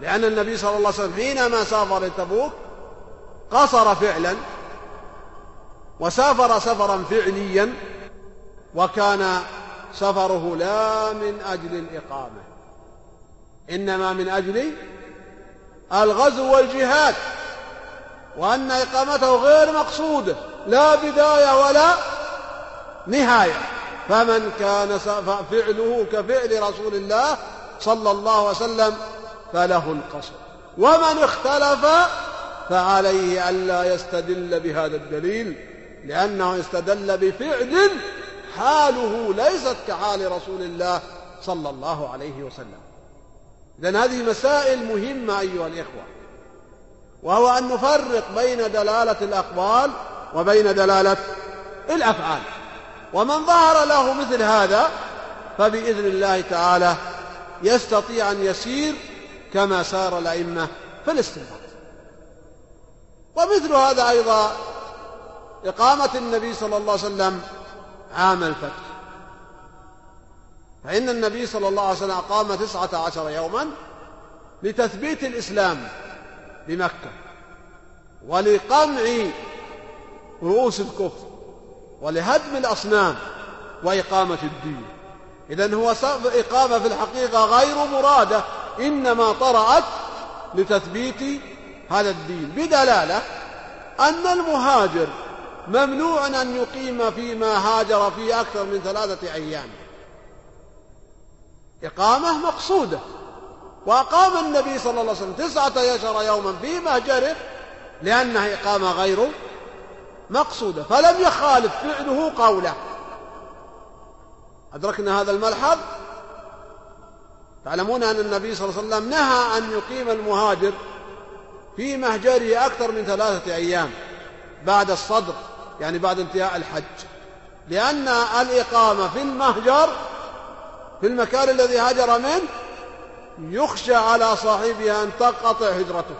لأن النبي صلى الله عليه وسلم حينما سافر لتبوك قصر فعلا وسافر سفرا فعليا وكان سفره لا من أجل الإقامة إنما من أجل الغزو والجهاد وأن إقامته غير مقصودة لا بداية ولا نهاية. فمن كان فعله كفعل رسول الله صلى الله عليه وسلم فله القصر. ومن اختلف فعليه ألا يستدل بهذا الدليل لأنه استدل بفعل حاله ليست كحال رسول الله صلى الله عليه وسلم. إذن هذه مسائل مهمة أيها الإخوة وهو أن نفرق بين دلالة الأقوال وبين دلالة الأفعال. ومن ظهر له مثل هذا فبإذن الله تعالى يستطيع أن يسير كما سار الأئمة في الاستنباط. ومثل هذا أيضا إقامة النبي صلى الله عليه وسلم عام الفتح. فإن النبي صلى الله عليه وسلم أقام تسعة عشر يوما لتثبيت الإسلام بمكة ولقمع رؤوس الكفر ولهدم الأصنام وإقامة الدين. إذا هو إقامة في الحقيقة غير مرادة إنما طرأت لتثبيت هذا الدين. بدلالة أن المهاجر ممنوع أن يقيم فيما هاجر فيه أكثر من ثلاثة أيام. إقامة مقصودة. وأقام النبي صلى الله عليه وسلم تسعة عشر يوما في مهجره لأنها إقامة غير مقصودة فلم يخالف فعله قوله. أدركنا هذا الملحظ؟ تعلمون أن النبي صلى الله عليه وسلم نهى أن يقيم المهاجر في مهجره أكثر من ثلاثة أيام بعد الصدر يعني بعد انتهاء الحج. لأن الإقامة في المهجر في المكان الذي هاجر منه يخشى على صاحبها أن تنقطع هجرته.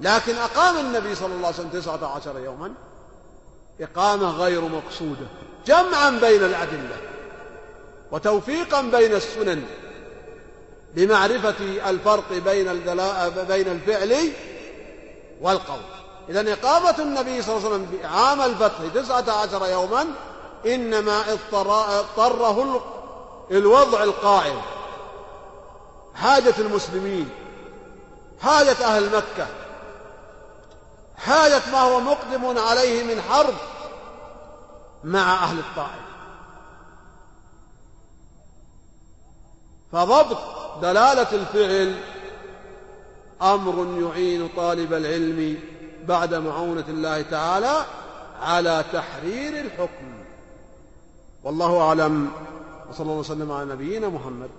لكن أقام النبي صلى الله عليه وسلم تسعة عشر يوما. إقامة غير مقصودة جمعا بين الأدلة وتوفيقا بين السنن لمعرفة الفرق بين بين الفعل والقول. إذا إقامة النبي صلى الله عليه وسلم عام الفتح تسعة عشر يوما إنما اضطره الوضع القائم. حاجة المسلمين حاجة أهل مكة حاجة ما هو مقدم عليه من حرب مع أهل الطائف. فضبط دلالة الفعل أمر يعين طالب العلم بعد معونة الله تعالى على تحرير الحكم. والله أعلم وصلى الله وسلم على نبينا محمد.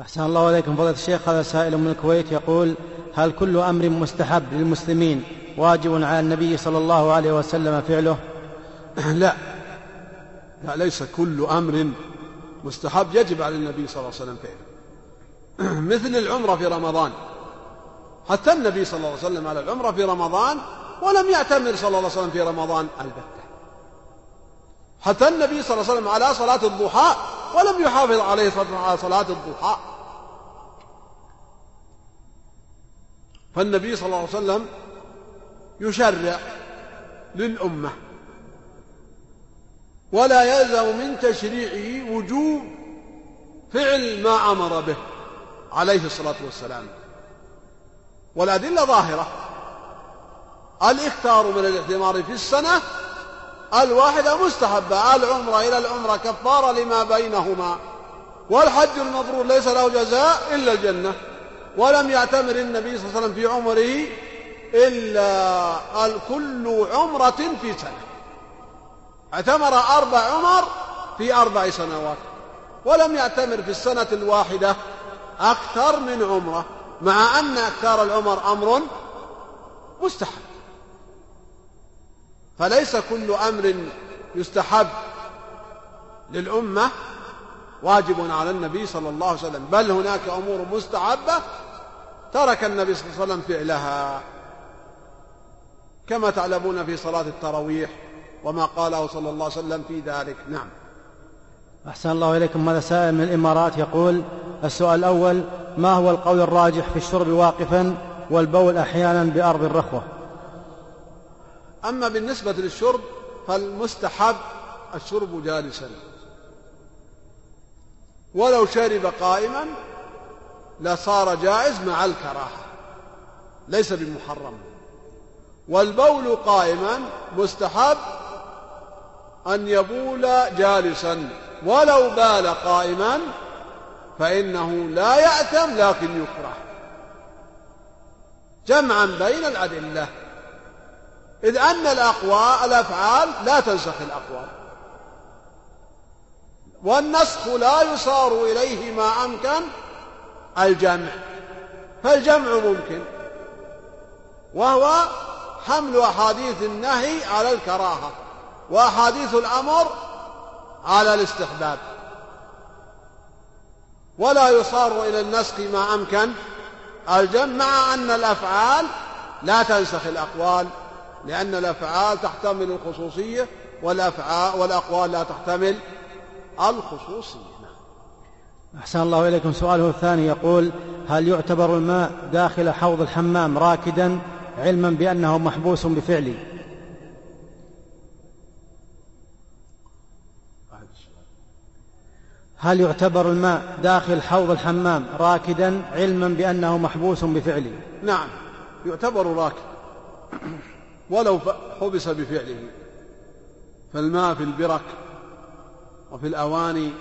أحسن الله إليكم. فضيلة الشيخ هذا سائل من الكويت يقول هل كل أمر مستحب للمسلمين واجب على النبي صلى الله عليه وسلم فعله؟ لا. لا ليس كل أمر مستحب يجب على النبي صلى الله عليه وسلم فعله. مثل العمرة في رمضان. حتى النبي صلى الله عليه وسلم على العمرة في رمضان ولم يعتمر صلى الله عليه وسلم في رمضان البتة. حتى النبي صلى الله عليه وسلم على صلاة الضحى ولم يحافظ عليه على صلاة الضحى. فالنبي صلى الله عليه وسلم يشرع للأمة. ولا يلزم من تشريعه وجوب فعل ما أمر به عليه الصلاة والسلام. والأدلة ظاهرة. الإكثار من الاعتمار في السنة الواحدة مستحبة العمرة إلى العمرة كفارة لما بينهما. والحج المبرور ليس له جزاء إلا الجنة. ولم يعتمر النبي صلى الله عليه وسلم في عمره إلا كل عمرة في سنة. اعتمر أربع عمر في أربع سنوات. ولم يعتمر في السنة الواحدة أكثر من عمرة مع أن أكثار العمر أمر مستحب. فليس كل أمر يستحب للأمة واجب على النبي صلى الله عليه وسلم بل هناك أمور مستحبة ترك النبي صلى الله عليه وسلم فعلها. كما تعلمون في صلاة التراويح وما قاله صلى الله عليه وسلم في ذلك. نعم. أحسن الله إليكم. هذا سائل من الإمارات يقول السؤال الأول ما هو القول الراجح في الشرب واقفا والبول أحيانا بأرض الرخوة؟ أما بالنسبة للشرب فالمستحب الشرب جالسا. ولو شرب قائما لصار جائز مع الكراهة ليس بمحرم. والبول قائما مستحب أن يبول جالسا. ولو بال قائما فإنه لا يأتم لكن يكره. جمعا بين الأدلة. إذ أن الأقوال الأفعال لا تنسخ الأقوال. والنسخ لا يصار إليه ما أمكن الجمع. فالجمع ممكن. وهو حمل أحاديث النهي على الكراهة وأحاديث الأمر على الاستحباب. ولا يصار إلى النسخ ما أمكن الجمع مع أن الأفعال لا تنسخ الأقوال. لأن الأفعال تحتمل الخصوصية والأفعال والأقوال لا تحتمل الخصوصية. أحسن الله إليكم. سؤاله الثاني يقول هل يعتبر الماء داخل حوض الحمام راكدا علما بأنه محبوس بفعلي؟ هل يعتبر الماء داخل حوض الحمام راكدا علما بأنه محبوس بفعله نعم يعتبر راكد ولو حبس بفعله. فالماء في البرك وفي الأواني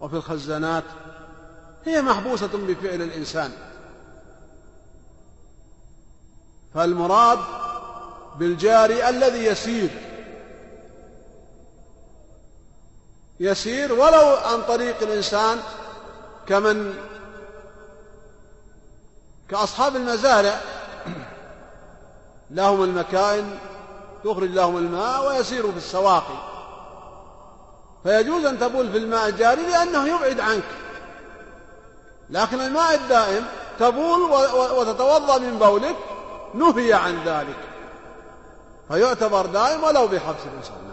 وفي الخزانات هي محبوسة بفعل الإنسان. فالمراد بالجاري الذي يسير. يسير ولو عن طريق الإنسان كمن كأصحاب المزارع لهم المكائن تخرج لهم الماء ويسير في السواقي. فيجوز أن تبول في الماء الجاري لأنه يبعد عنك. لكن الماء الدائم تبول وتتوضأ من بولك نهي عن ذلك. فيعتبر دائم ولو بحبس الإنسان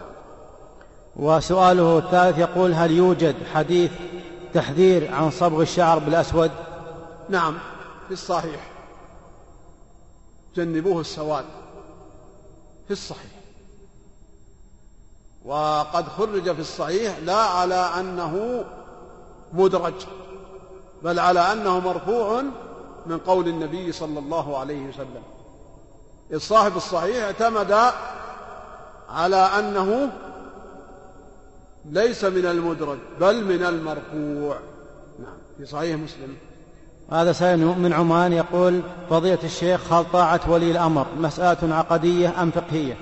وسؤاله الثالث يقول هل يوجد حديث تحذير عن صبغ الشعر بالأسود؟ نعم في الصحيح. جنبوه السواد في الصحيح. وقد خرج في الصحيح لا على أنه مدرج بل على أنه مرفوع من قول النبي صلى الله عليه وسلم. إذ صاحب الصحيح اعتمد على أنه ليس من المدرج بل من المرفوع. نعم في صحيح مسلم. هذا سائل من عمان يقول فضيلة الشيخ هل طاعة ولي الأمر مسألة عقدية أم فقهية؟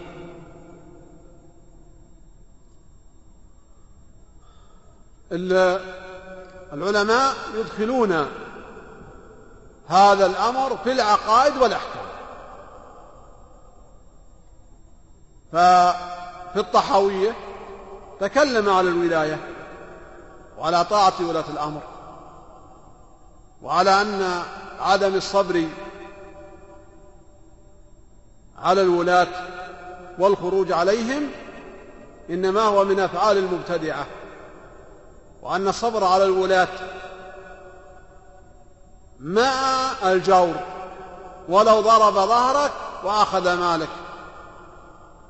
العلماء يدخلون هذا الأمر في العقائد والأحكام. ففي الطحاوية تكلم على الولاية وعلى طاعة ولاة الأمر. وعلى أن عدم الصبر على الولاة والخروج عليهم إنما هو من أفعال المبتدعة وأن الصبر على الولاة مع الجور ولو ضرب ظهرك وأخذ مالك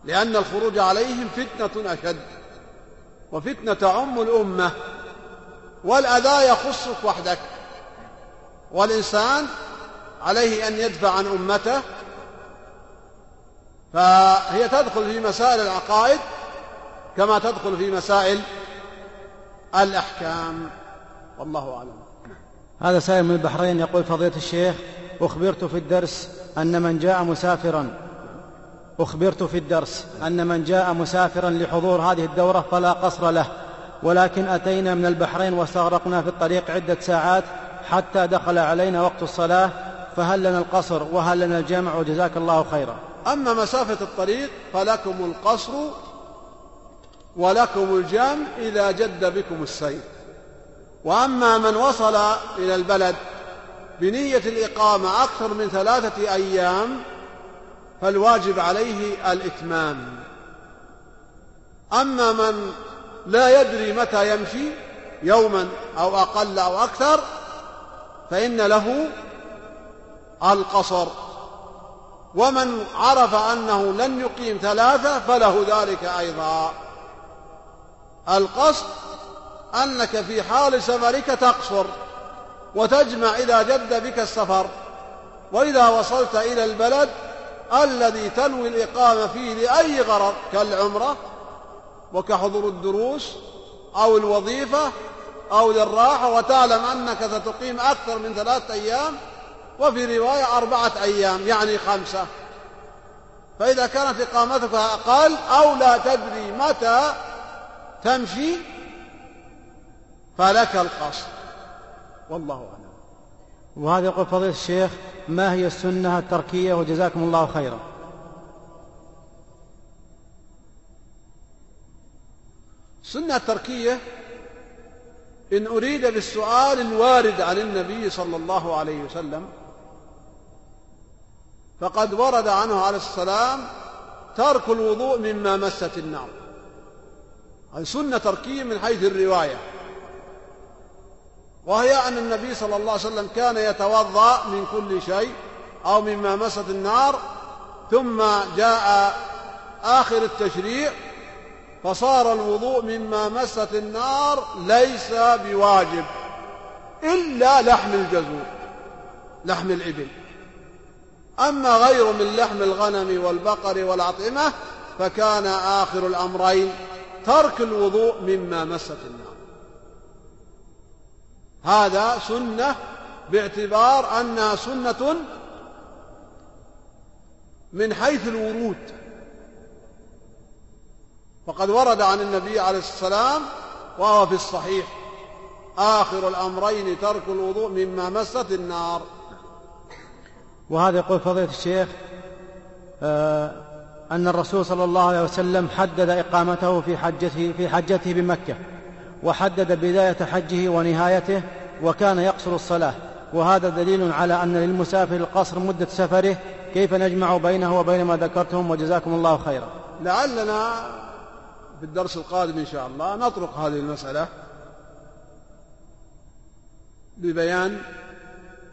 لأن الخروج عليهم فتنة أشد وفتنة تعم الأمة والأذى يخصك وحدك. والإنسان عليه أن يدفع عن أمته فهي تدخل في مسائل العقائد كما تدخل في مسائل الأحكام. والله أعلم. هذا سائل من البحرين يقول فضيلة الشيخ أخبرت في الدرس أن من جاء مسافرا أخبرت في الدرس أن من جاء مسافرا لحضور هذه الدورة فلا قصر له ولكن أتينا من البحرين واستغرقنا في الطريق عدة ساعات حتى دخل علينا وقت الصلاة فهل لنا القصر وهل لنا الجمع وجزاك الله خيرا. أما مسافة الطريق فلكم القصر ولكم الجمع إذا جد بكم السير وأما من وصل إلى البلد بنية الإقامة أكثر من ثلاثة أيام فالواجب عليه الإتمام. أما من لا يدري متى يمشي يوما أو أقل أو أكثر فإن له القصر. ومن عرف أنه لن يقيم ثلاثة فله ذلك أيضا. القصد أنك في حال سفرك تقصر وتجمع إذا جد بك السفر. وإذا وصلت إلى البلد الذي تنوي الإقامة فيه لأي غرض كالعمرة وكحضور الدروس أو الوظيفة أو للراحة وتعلم أنك ستقيم أكثر من ثلاثة أيام وفي رواية أربعة أيام يعني خمسة. فإذا كانت إقامتك أقل أو لا تدري متى تمشي فلك القصد. والله أعلم. وهذا يقول فضيلة الشيخ ما هي السنة التركية؟ وجزاكم الله خيرا. السنة التركية إن أريد بالسؤال الوارد عن النبي صلى الله عليه وسلم فقد ورد عنه عليه السلام ترك الوضوء مما مست النار. هذه سنة تركية من حيث الرواية. وهي أن النبي صلى الله عليه وسلم كان يتوضأ من كل شيء أو مما مست النار ثم جاء آخر التشريع فصار الوضوء مما مست النار ليس بواجب إلا لحم الجزور لحم الإبل. أما غير من لحم الغنم والبقر والأطعمة فكان آخر الأمرين ترك الوضوء مما مست النار. هذا سنة باعتبار أنها سنة من حيث الورود. فقد ورد عن النبي عليه السلام وهو في الصحيح آخر الأمرين ترك الوضوء مما مست النار. وهذا يقول فضيلة الشيخ آه أن الرسول صلى الله عليه وسلم حدد إقامته في حجته في حجته بمكة وحدد بداية حجه ونهايته وكان يقصر الصلاة. وهذا دليل على أن للمسافر القصر مدة سفره كيف نجمع بينه وبين ما ذكرتم وجزاكم الله خيرا. لعلنا في الدرس القادم إن شاء الله نطرق هذه المسألة ببيان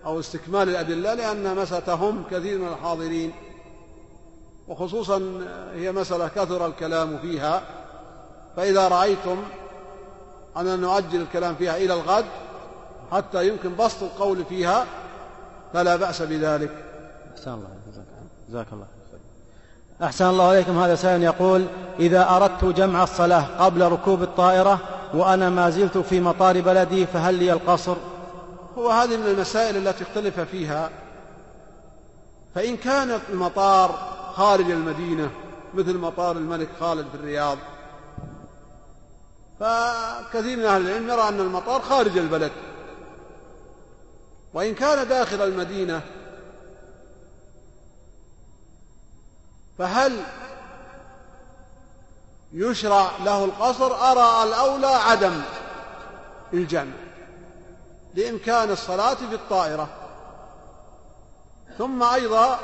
أو استكمال الأدلة لأن مسألة تهم كثير من الحاضرين وخصوصا هي مسألة كثر الكلام فيها. فإذا رأيتم أن نؤجل الكلام فيها إلى الغد حتى يمكن بسط القول فيها فلا بأس بذلك. أحسن الله. جزاك الله. أحسن الله عليكم هذا سائل يقول إذا أردت جمع الصلاة قبل ركوب الطائرة وأنا ما زلت في مطار بلدي فهل لي القصر؟ هو هذه من المسائل التي اختلف فيها. فإن كان المطار خارج المدينة مثل مطار الملك خالد في الرياض فكثير من أهل العلم يرى أن المطار خارج البلد. وإن كان داخل المدينة فهل يشرع له القصر؟ أرى الأولى عدم الجمع لإمكان الصلاة في الطائرة. ثم أيضا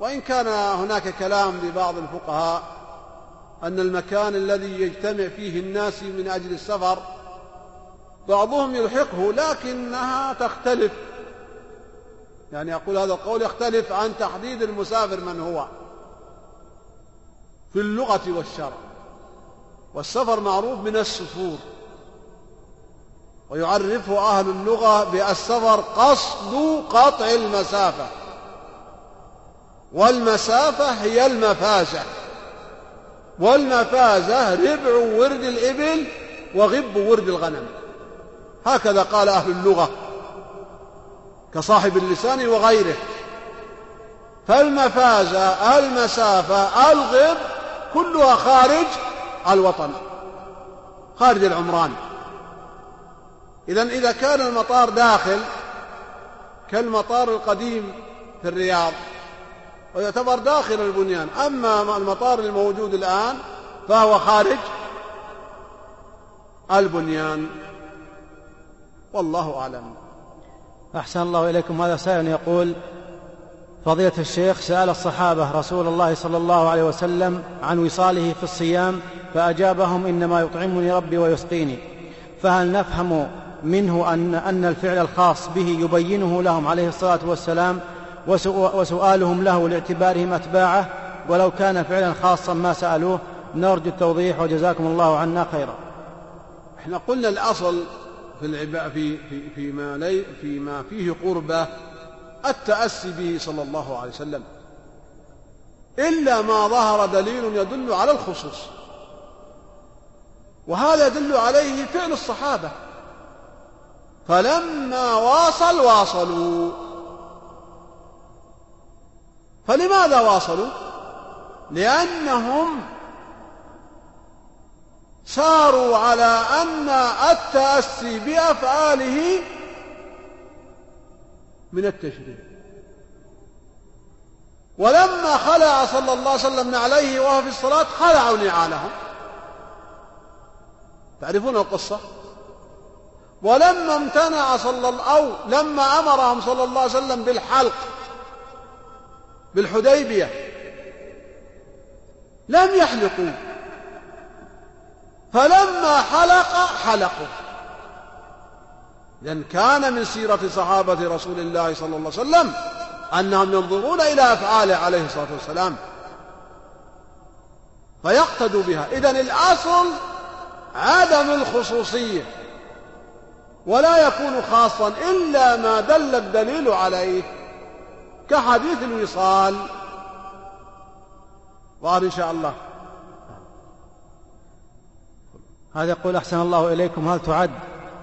وإن كان هناك كلام لبعض الفقهاء أن المكان الذي يجتمع فيه الناس من أجل السفر بعضهم يلحقه لكنها تختلف. يعني أقول هذا القول يختلف عن تحديد المسافر من هو. في اللغة والشرع. والسفر معروف من السفور. ويعرفه أهل اللغة بالسفر قصد قطع المسافة. والمسافة هي المفازة. والمفازة ربع ورد الإبل وغب ورد الغنم. هكذا قال أهل اللغة كصاحب اللسان وغيره. فالمفازة المسافة الغب كلها خارج الوطن خارج العمران. إذا إذا كان المطار داخل كالمطار القديم في الرياض ويعتبر داخل البنيان. أما المطار الموجود الآن فهو خارج البنيان. والله أعلم. أحسن الله إليكم. هذا سائل يقول فضيلة الشيخ سأل الصحابة رسول الله صلى الله عليه وسلم عن وصاله في الصيام فأجابهم إنما يطعمني ربي ويسقيني. فهل نفهم منه أن, أن الفعل الخاص به يبينه لهم عليه الصلاة والسلام وسؤالهم له لاعتبارهم أتباعه؟ ولو كان فعلا خاصا ما سألوه نرجو التوضيح وجزاكم الله عنا خيرا. إحنا قلنا الأصل في العباء في في فيما لي فيما فيه قربة التأسي به صلى الله عليه وسلم. إلا ما ظهر دليل يدل على الخصوص. وهذا يدل عليه فعل الصحابة. فلما واصل واصلوا. فلماذا واصلوا؟ لأنهم ساروا على أن التأسي بأفعاله من التشريع. ولما خلع صلى الله عليه وسلم عليه وهو في الصلاة خلعوا نعالهم. تعرفون القصة؟ ولما امتنع صلى الله أو لما أمرهم صلى الله عليه وسلم بالحلق بالحديبية لم يحلقوا. فلما حلق حلقوا. لأن كان من سيرة صحابة رسول الله صلى الله عليه وسلم أنهم ينظرون إلى أفعاله عليه الصلاة والسلام. فيقتدوا بها. إذن الأصل عدم الخصوصية. ولا يكون خاصا إلا ما دل الدليل عليه كحديث الوصال. ظهر إن شاء الله. هذا يقول أحسن الله إليكم هل تعد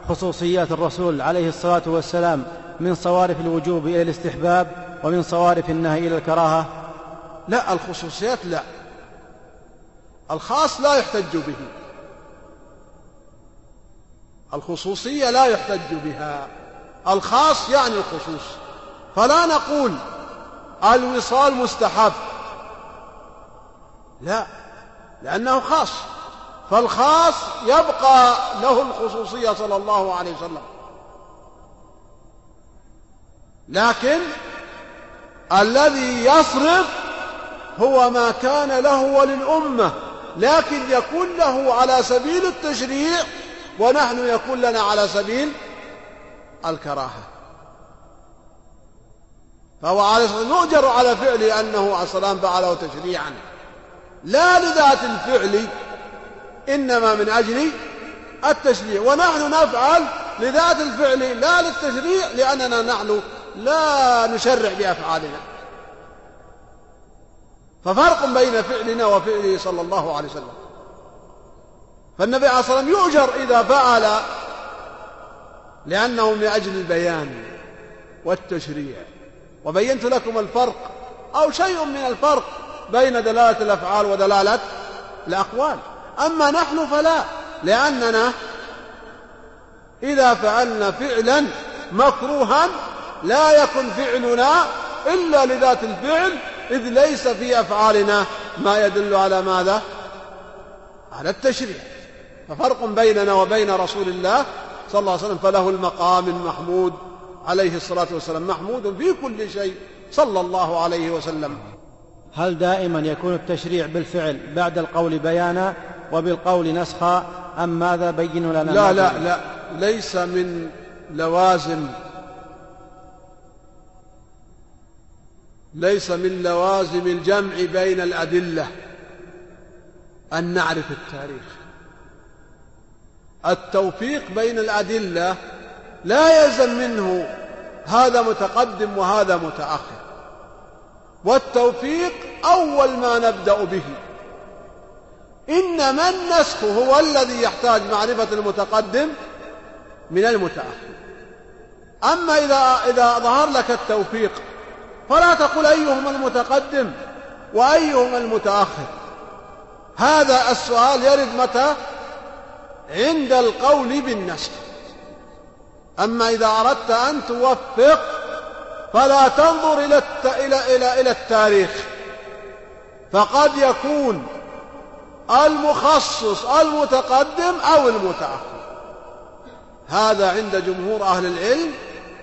خصوصيات الرسول عليه الصلاة والسلام من صوارف الوجوب إلى الاستحباب ومن صوارف النهي إلى الكراهة؟ لا الخصوصيات لا. الخاص لا يحتج به. الخصوصية لا يحتج بها. الخاص يعني الخصوص. فلا نقول الوصال مستحب. لا لأنه خاص. فالخاص يبقى له الخصوصية صلى الله عليه وسلم. لكن الذي يصرف هو ما كان له وللأمة لكن يكون له على سبيل التشريع ونحن يكون لنا على سبيل الكراهة. فهو عليه يؤجر على فعل أنه عليه السلام فعله تشريعا. لا لذات الفعل إنما من أجل التشريع. ونحن نفعل لذات الفعل لا للتشريع لأننا نحن لا نشرع بأفعالنا. ففرق بين فعلنا وفعله صلى الله عليه وسلم. فالنبي عليه الصلاة والسلام يؤجر إذا فعل لأنه من أجل البيان والتشريع. وبينت لكم الفرق أو شيء من الفرق بين دلالة الأفعال ودلالة الأقوال. أما نحن فلا لأننا إذا فعلنا فعلا مكروها لا يكن فعلنا إلا لذات الفعل إذ ليس في أفعالنا ما يدل على ماذا؟ على التشريع ففرق بيننا وبين رسول الله صلى الله عليه وسلم فله المقام المحمود عليه الصلاة والسلام محمود في كل شيء صلى الله عليه وسلم هل دائما يكون التشريع بالفعل بعد القول بيانا وبالقول نسخا أم ماذا بينوا لنا لا لا لا ليس من لوازم. ليس من لوازم الجمع بين الأدلة أن نعرف التاريخ. التوفيق بين الأدلة لا يلزم منه هذا متقدم وهذا متأخر. والتوفيق أول ما نبدأ به. إنما النسخ هو الذي يحتاج معرفة المتقدم من المتأخر. أما إذا إذا ظهر لك التوفيق فلا تقل أيهما المتقدم وأيهما المتأخر. هذا السؤال يرد متى؟ عند القول بالنسخ أما إذا أردت أن توفق فلا تنظر إلى إلى إلى إلى التاريخ. فقد يكون المخصص المتقدم أو المتأخر. هذا عند جمهور أهل العلم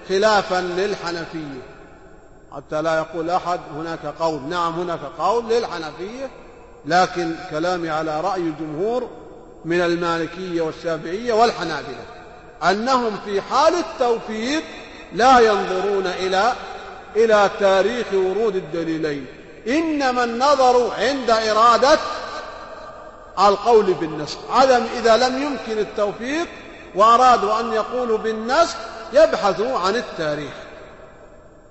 خلافا للحنفية. حتى لا يقول أحد هناك قول. نعم هناك قول للحنفية لكن كلامي على رأي الجمهور من المالكية والشافعية والحنابلة أنهم في حال التوفيق لا ينظرون إلى إلى تاريخ ورود الدليلين. إنما النظر عند إرادة القول بالنسخ. عدم إذا لم يمكن التوفيق وأرادوا أن يقولوا بالنسخ يبحثوا عن التاريخ.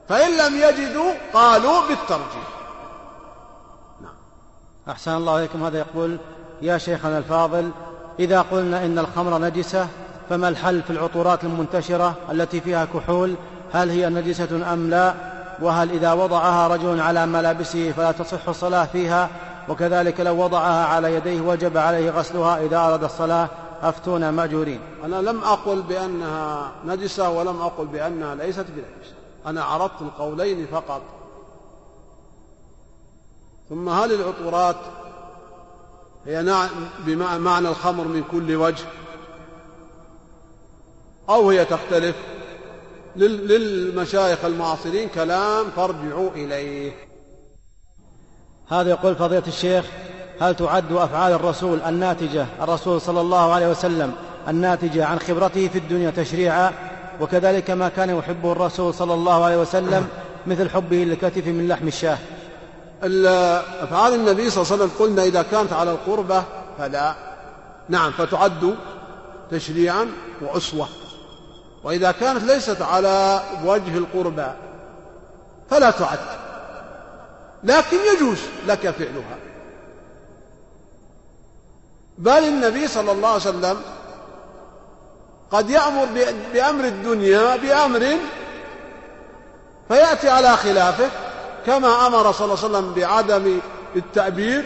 فإن لم يجدوا قالوا بالترجيح. نعم. أحسن الله إليكم. هذا يقول يا شيخنا الفاضل إذا قلنا إن الخمر نجسة فما الحل في العطورات المنتشرة التي فيها كحول؟ هل هي نجسة أم لا؟ وهل إذا وضعها رجل على ملابسه فلا تصح الصلاة فيها؟ وكذلك لو وضعها على يديه وجب عليه غسلها إذا أراد الصلاة أفتونا مأجورين. أنا لم أقل بأنها نجسة ولم أقل بأنها ليست بنجسة. أنا عرضت القولين فقط. ثم هل العطورات هي بمعنى الخمر من كل وجه؟ أو هي تختلف؟ للمشايخ المعاصرين كلام فارجعوا إليه. هذا يقول فضيلة الشيخ هل تعد أفعال الرسول الناتجة الرسول صلى الله عليه وسلم الناتجة عن خبرته في الدنيا تشريعا؟ وكذلك ما كان يحبه الرسول صلى الله عليه وسلم مثل حبه للكتف من لحم الشاه. أفعال النبي صلى الله عليه وسلم قلنا إذا كانت على القربة فلا. نعم فتعد تشريعا وأسوة. وإذا كانت ليست على وجه القربى فلا تعد. لكن يجوز لك فعلها. بل النبي صلى الله عليه وسلم قد يأمر بأمر الدنيا بأمر فيأتي على خلافه كما أمر صلى الله عليه وسلم بعدم التأبير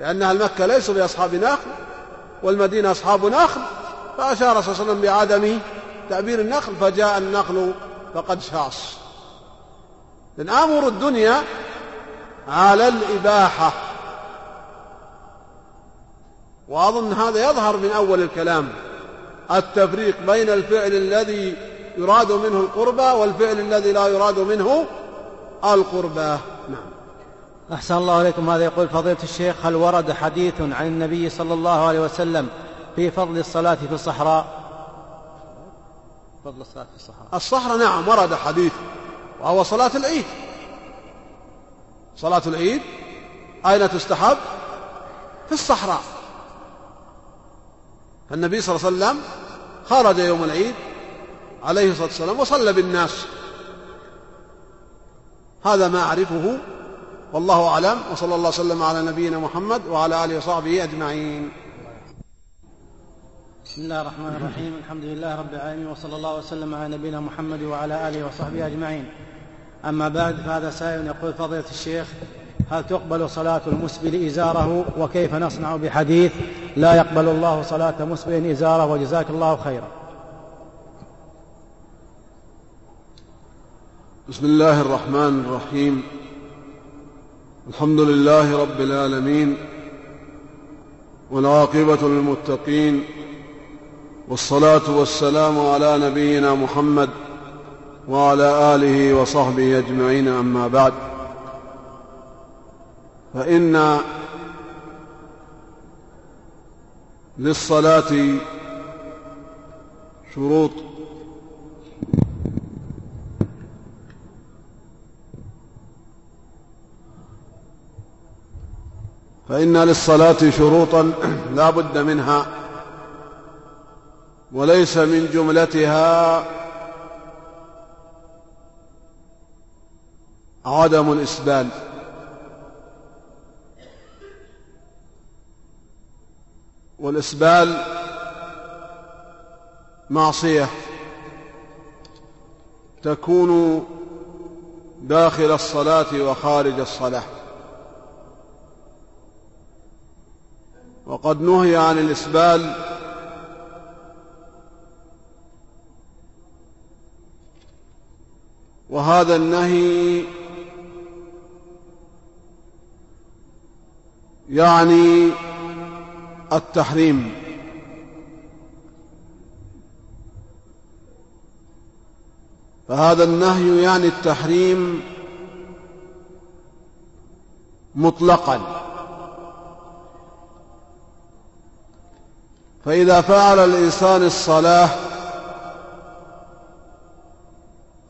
لأن أهل مكة ليسوا بأصحاب نخل والمدينة أصحاب نخل فأشار صلى الله عليه وسلم بعدم تأبير النخل فجاء النخل فقد شاص. لأن أمر الدنيا على الإباحة. وأظن هذا يظهر من أول الكلام. التفريق بين الفعل الذي يراد منه القربى والفعل الذي لا يراد منه القربى. نعم. أحسن الله عليكم. هذا يقول فضيلة الشيخ هل ورد حديث عن النبي صلى الله عليه وسلم في فضل الصلاة في الصحراء؟ فضل الصلاة في الصحراء. الصحراء نعم ورد حديث وهو صلاة العيد. صلاة العيد؟ أين تستحب؟ في الصحراء. فالنبي صلى الله عليه وسلم خرج يوم العيد عليه الصلاة والسلام وصلى بالناس. هذا ما أعرفه والله أعلم وصلى الله وسلم على نبينا محمد وعلى آله وصحبه أجمعين. بسم الله الرحمن الرحيم. الحمد لله رب العالمين وصلى الله وسلم على نبينا محمد وعلى آله وصحبه أجمعين. أما بعد فهذا سائل يقول فضيلة الشيخ هل تقبل صلاة المسبل إزاره؟ وكيف نصنع بحديث لا يقبل الله صلاة مسبل إزاره وجزاك الله خيرا؟ بسم الله الرحمن الرحيم. الحمد لله رب العالمين والعاقبة للمتقين والصلاة والسلام على نبينا محمد وعلى آله وصحبه أجمعين أما بعد. فإن للصلاة شروط. فإن للصلاة شروطا لا بد منها وليس من جملتها عدم الإسبال. والإسبال معصية. تكون داخل الصلاة وخارج الصلاة. وقد نهي عن الإسبال وهذا النهي يعني التحريم. فهذا النهي يعني التحريم مطلقا. فإذا فعل الإنسان الصلاة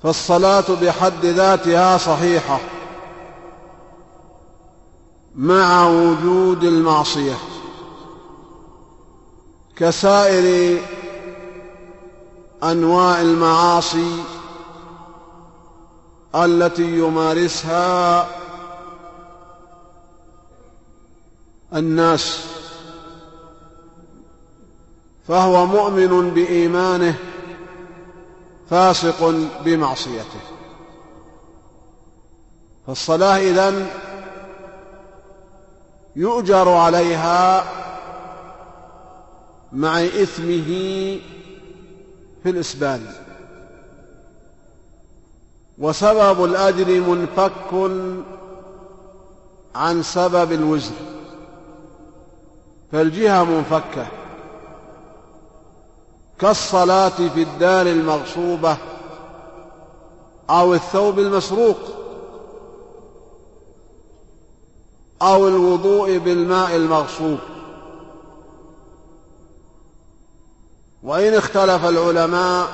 فالصلاة بحد ذاتها صحيحة. مع وجود المعصية كسائر أنواع المعاصي التي يمارسها الناس فهو مؤمن بإيمانه فاسق بمعصيته. فالصلاة إذن يؤجر عليها مع إثمه في الإسبال. وسبب الأجر منفك عن سبب الوزر فالجهة منفكة. كالصلاة في الدار المغصوبة أو الثوب المسروق. أو الوضوء بالماء المغصوب. وإن اختلف العلماء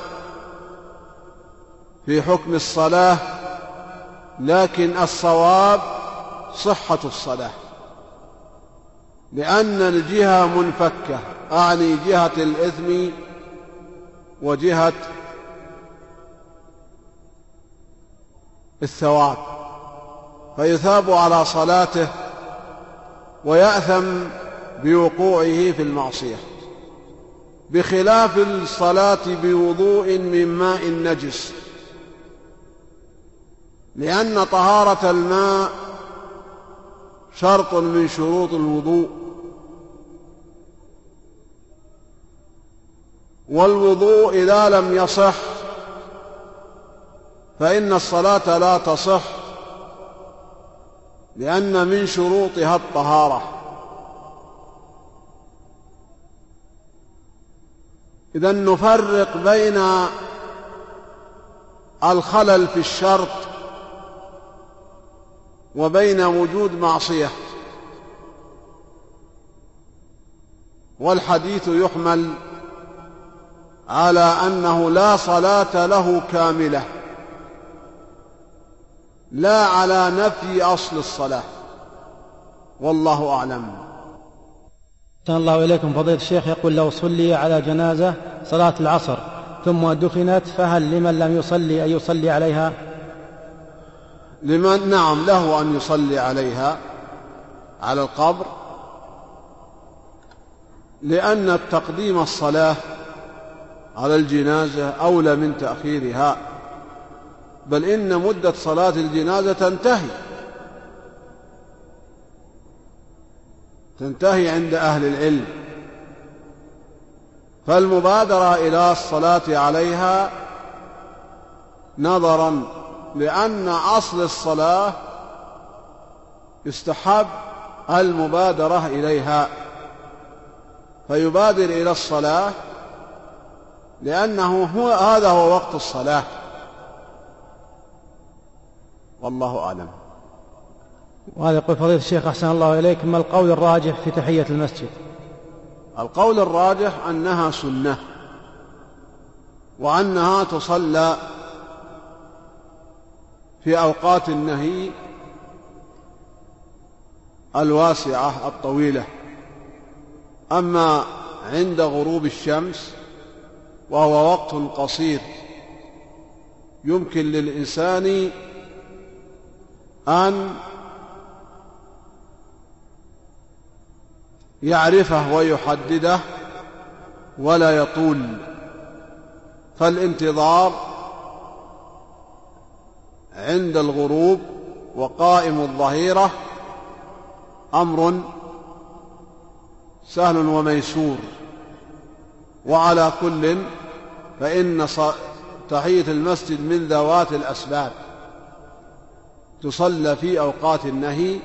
في حكم الصلاة لكن الصواب صحة الصلاة. لأن الجهة منفكة أعني جهة الإثم وجهة الثواب. فيثاب على صلاته ويأثم بوقوعه في المعصية بخلاف الصلاة بوضوء من ماء نجس لأن طهارة الماء شرط من شروط الوضوء والوضوء إذا لم يصح فإن الصلاة لا تصح لأن من شروطها الطهارة. إذا نفرق بين الخلل في الشرط وبين وجود معصية. والحديث يحمل على أنه لا صلاة له كاملة. لا على نفي أصل الصلاة. والله أعلم. أحسن الله إليكم. فضيلة الشيخ يقول لو صلي على جنازة صلاة العصر ثم دفنت فهل لمن لم يصلي أن يصلي عليها؟ لمن؟ نعم له أن يصلي عليها على القبر. لأن تقديم الصلاة على الجنازة أولى من تأخيرها. بل إن مدة صلاة الجنازة تنتهي. تنتهي عند أهل العلم. فالمبادرة إلى الصلاة عليها نظرا لأن أصل الصلاة يستحب المبادرة إليها. فيبادر إلى الصلاة لأنه هو هذا هو وقت الصلاة. والله أعلم. وهذا يقول فضيلة الشيخ أحسن الله إليك ما القول الراجح في تحية المسجد؟ القول الراجح أنها سنة وأنها تصلى في أوقات النهي الواسعة الطويلة. أما عند غروب الشمس وهو وقت قصير يمكن للإنسان أن يعرفه ويحدده ولا يطول. فالانتظار عند الغروب وقائم الظهيرة أمر سهل وميسور. وعلى كل فإن تحية المسجد من ذوات الأسباب. تصلى في أوقات النهي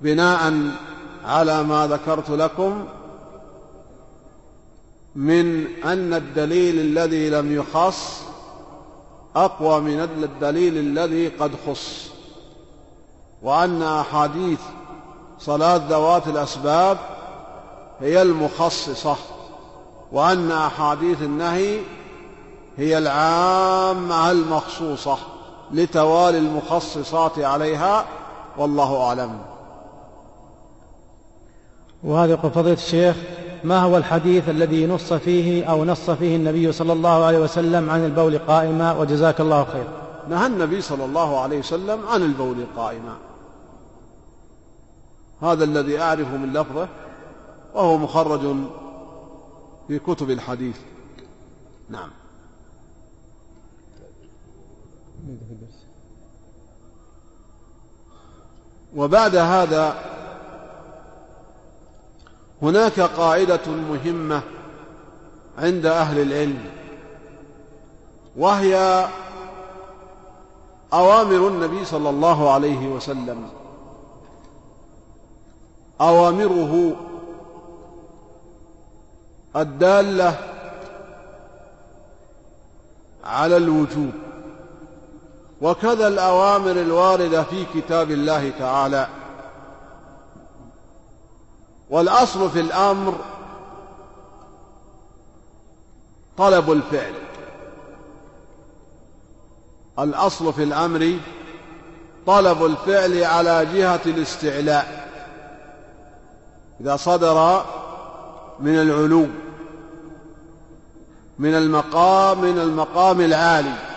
بناء على ما ذكرت لكم من أن الدليل الذي لم يخص أقوى من الدليل الذي قد خص وأن أحاديث صلاة ذوات الأسباب هي المخصصة وأن أحاديث النهي هي العامة المخصوصة. لتوالي المخصصات عليها والله أعلم. وهذا يقول فضيلة الشيخ ما هو الحديث الذي نص فيه أو نص فيه النبي صلى الله عليه وسلم عن البول قائما وجزاك الله خير؟ نهى النبي صلى الله عليه وسلم عن البول قائما. هذا الذي أعرفه من لفظه وهو مخرج في كتب الحديث. نعم. وبعد هذا هناك قاعدة مهمة عند أهل العلم وهي أوامر النبي صلى الله عليه وسلم. أوامره الدالة على الوجوب. وكذا الأوامر الواردة في كتاب الله تعالى. والأصل في الأمر طلب الفعل. الأصل في الأمر طلب الفعل على جهة الاستعلاء. إذا صدر من العلو من المقام من المقام العالي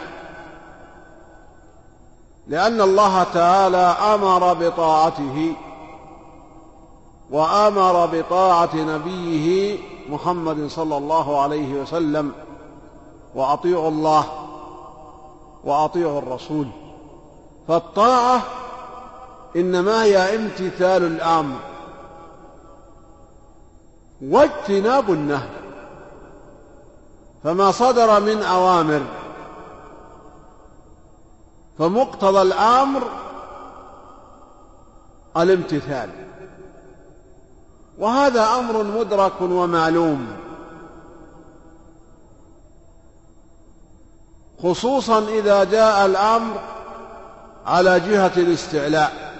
لأن الله تعالى أمر بطاعته وأمر بطاعة نبيه محمد صلى الله عليه وسلم وأطيعوا الله وأطيعوا الرسول. فالطاعة إنما هي امتثال الأمر واجتناب النهي فما صدر من أوامر فمقتضى الأمر الامتثال. وهذا أمر مدرك ومعلوم. خصوصا إذا جاء الأمر على جهة الاستعلاء.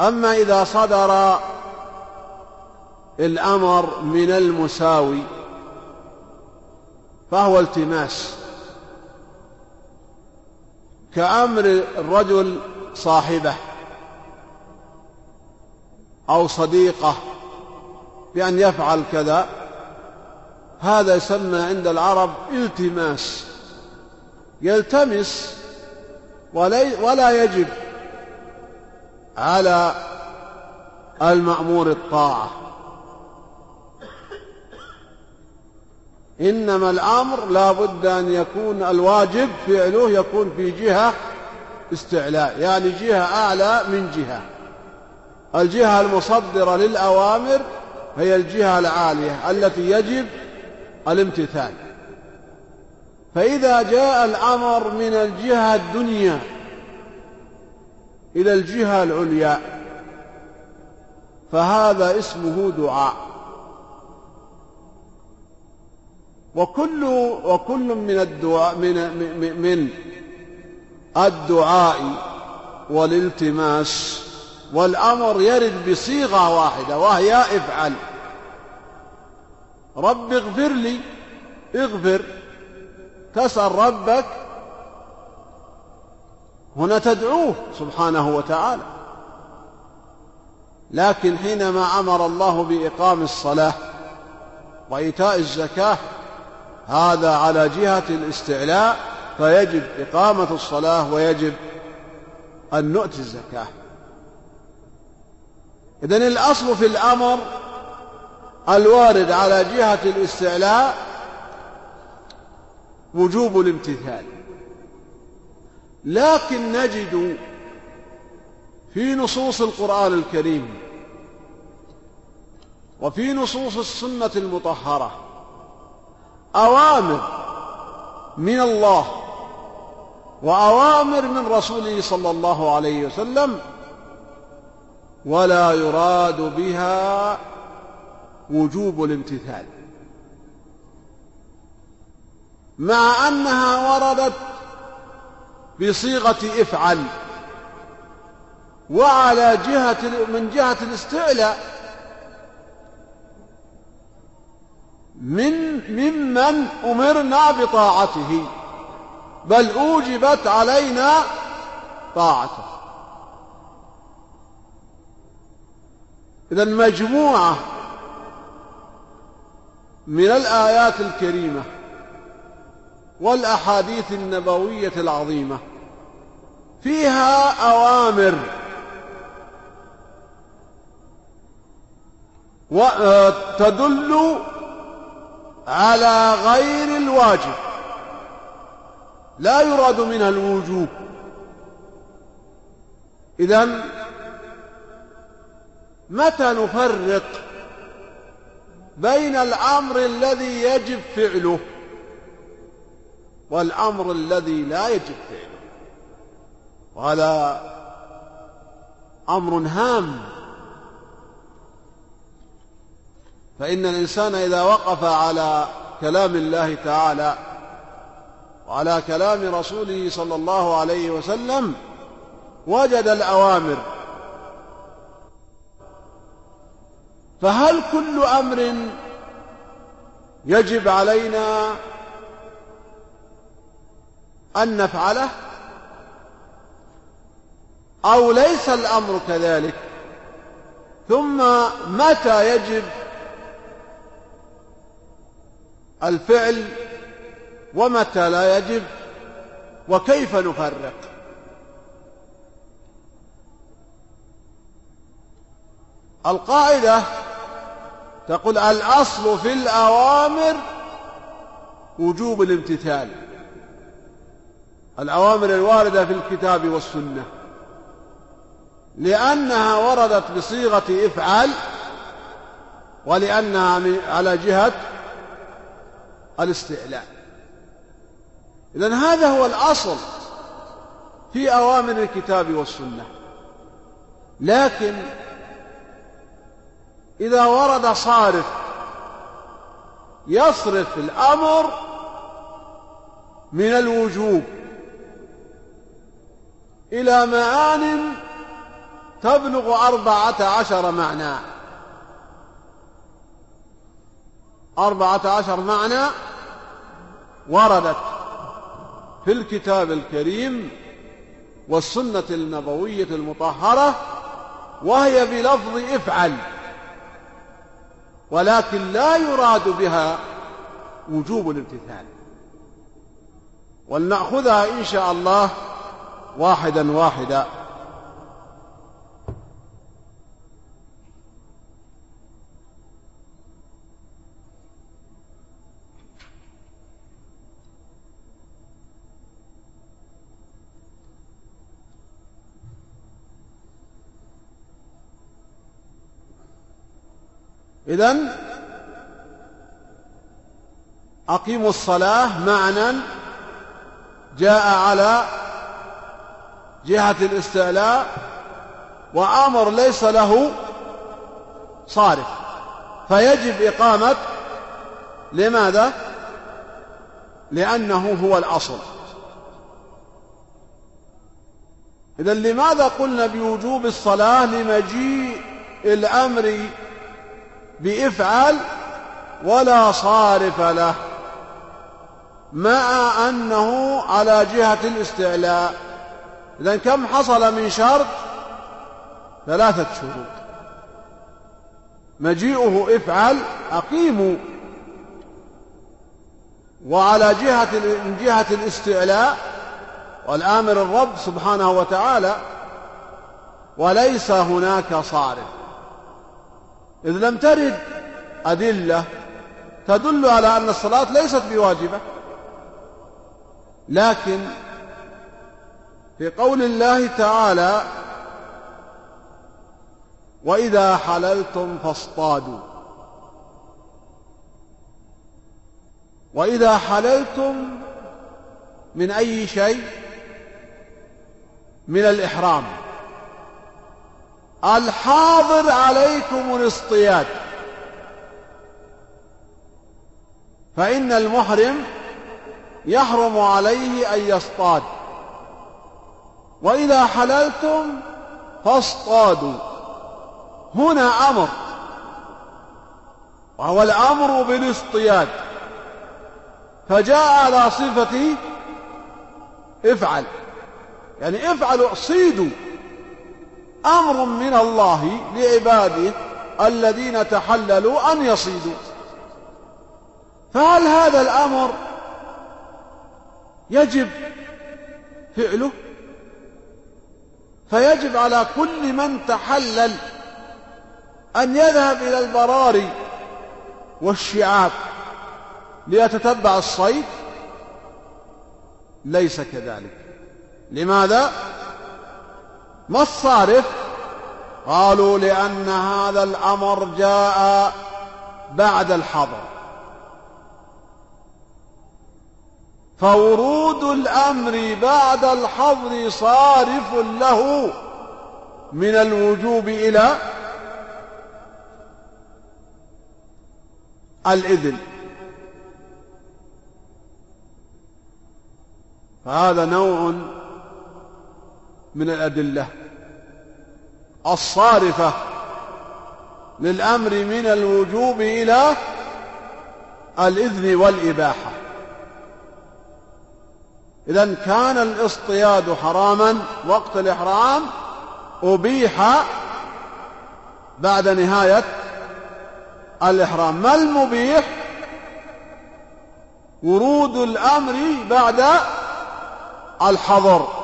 أما إذا صدر الأمر من المساوي فهو التماس. كأمر الرجل صاحبه أو صديقة بأن يفعل كذا هذا يسمى عند العرب التماس. يلتمس ولا يجب على المأمور الطاعة. إنما الأمر لا بد أن يكون الواجب فعله يكون في جهة استعلاء يعني جهة أعلى من جهة. الجهة المصدرة للأوامر هي الجهة العالية التي يجب الامتثال. فإذا جاء الأمر من الجهة الدنيا إلى الجهة العليا فهذا اسمه دعاء. وكل وكل من الدعاء من من الدعاء والالتماس والأمر يرد بصيغة واحدة وهي افعل. رب اغفر لي اغفر. تسأل ربك. هنا تدعوه سبحانه وتعالى. لكن حينما أمر الله بإقام الصلاة وإيتاء الزكاة هذا على جهة الاستعلاء فيجب إقامة الصلاة ويجب أن نؤتي الزكاة. إذن الأصل في الأمر الوارد على جهة الاستعلاء وجوب الامتثال. لكن نجد في نصوص القرآن الكريم وفي نصوص السنة المطهرة أوامر من الله وأوامر من رسوله صلى الله عليه وسلم ولا يراد بها وجوب الامتثال. مع أنها وردت بصيغة افعل وعلى جهة من جهة الاستعلاء من ممن أمرنا بطاعته بل أوجبت علينا طاعته. إذا مجموعة من الآيات الكريمة والأحاديث النبوية العظيمة فيها أوامر وتدل على غير الواجب. لا يراد منها الوجوب. إذا متى نفرق بين الأمر الذي يجب فعله والأمر الذي لا يجب فعله؟ وهذا أمر هام. فإن الإنسان إذا وقف على كلام الله تعالى وعلى كلام رسوله صلى الله عليه وسلم وجد الأوامر. فهل كل أمر يجب علينا أن نفعله؟ أو ليس الأمر كذلك؟ ثم متى يجب الفعل ومتى لا يجب وكيف نفرق. القاعدة تقول الأصل في الأوامر وجوب الامتثال. الأوامر الواردة في الكتاب والسنة. لأنها وردت بصيغة إفعل ولأنها على جهة الاستعلاء. إذن هذا هو الأصل في أوامر الكتاب والسنة. لكن إذا ورد صارف يصرف الأمر من الوجوب إلى معان تبلغ أربعة عشر معنى. أربعة عشر معنى وردت في الكتاب الكريم والسنة النبوية المطهرة وهي بلفظ افعل ولكن لا يراد بها وجوب الامتثال. ولنأخذها إن شاء الله واحدا واحدا. إذن أقيموا الصلاة معنى جاء على جهة الاستعلاء وأمر ليس له صارف. فيجب إقامة لماذا؟ لأنه هو الأصل. إذا لماذا قلنا بوجوب الصلاة لمجيء الأمر بإفعل ولا صارف له مع أنه على جهة الاستعلاء. إذا كم حصل من شرط؟ ثلاثة شروط. مجيئه إفعل أقيموا. وعلى جهة من جهة الاستعلاء والآمر الرب سبحانه وتعالى وليس هناك صارف. إذ لم ترد أدلة تدل على أن الصلاة ليست بواجبة. لكن في قول الله تعالى وإذا حللتم فاصطادوا. وإذا حللتم من أي شيء؟ من الإحرام. الحاضر عليكم الاصطياد. فإن المحرم يحرم عليه أن يصطاد. وإذا حللتم فاصطادوا. هنا أمر. وهو الأمر بالاصطياد. فجاء على صفة افعل. يعني افعلوا صيدوا. أمر من الله لعباده الذين تحللوا أن يصيدوا. فهل هذا الأمر يجب فعله؟ فيجب على كل من تحلل أن يذهب إلى البراري والشعاب ليتتبع الصيد. ليس كذلك. لماذا؟ ما الصارف؟ قالوا لأن هذا الأمر جاء بعد الحظر. فورود الأمر بعد الحظر صارف له من الوجوب إلى الإذن. فهذا نوع من الأدلة. الصارفة للأمر من الوجوب إلى الإذن والإباحة. إذا كان الاصطياد حراما وقت الإحرام أبيح بعد نهاية الإحرام. ما المبيح؟ ورود الأمر بعد الحظر.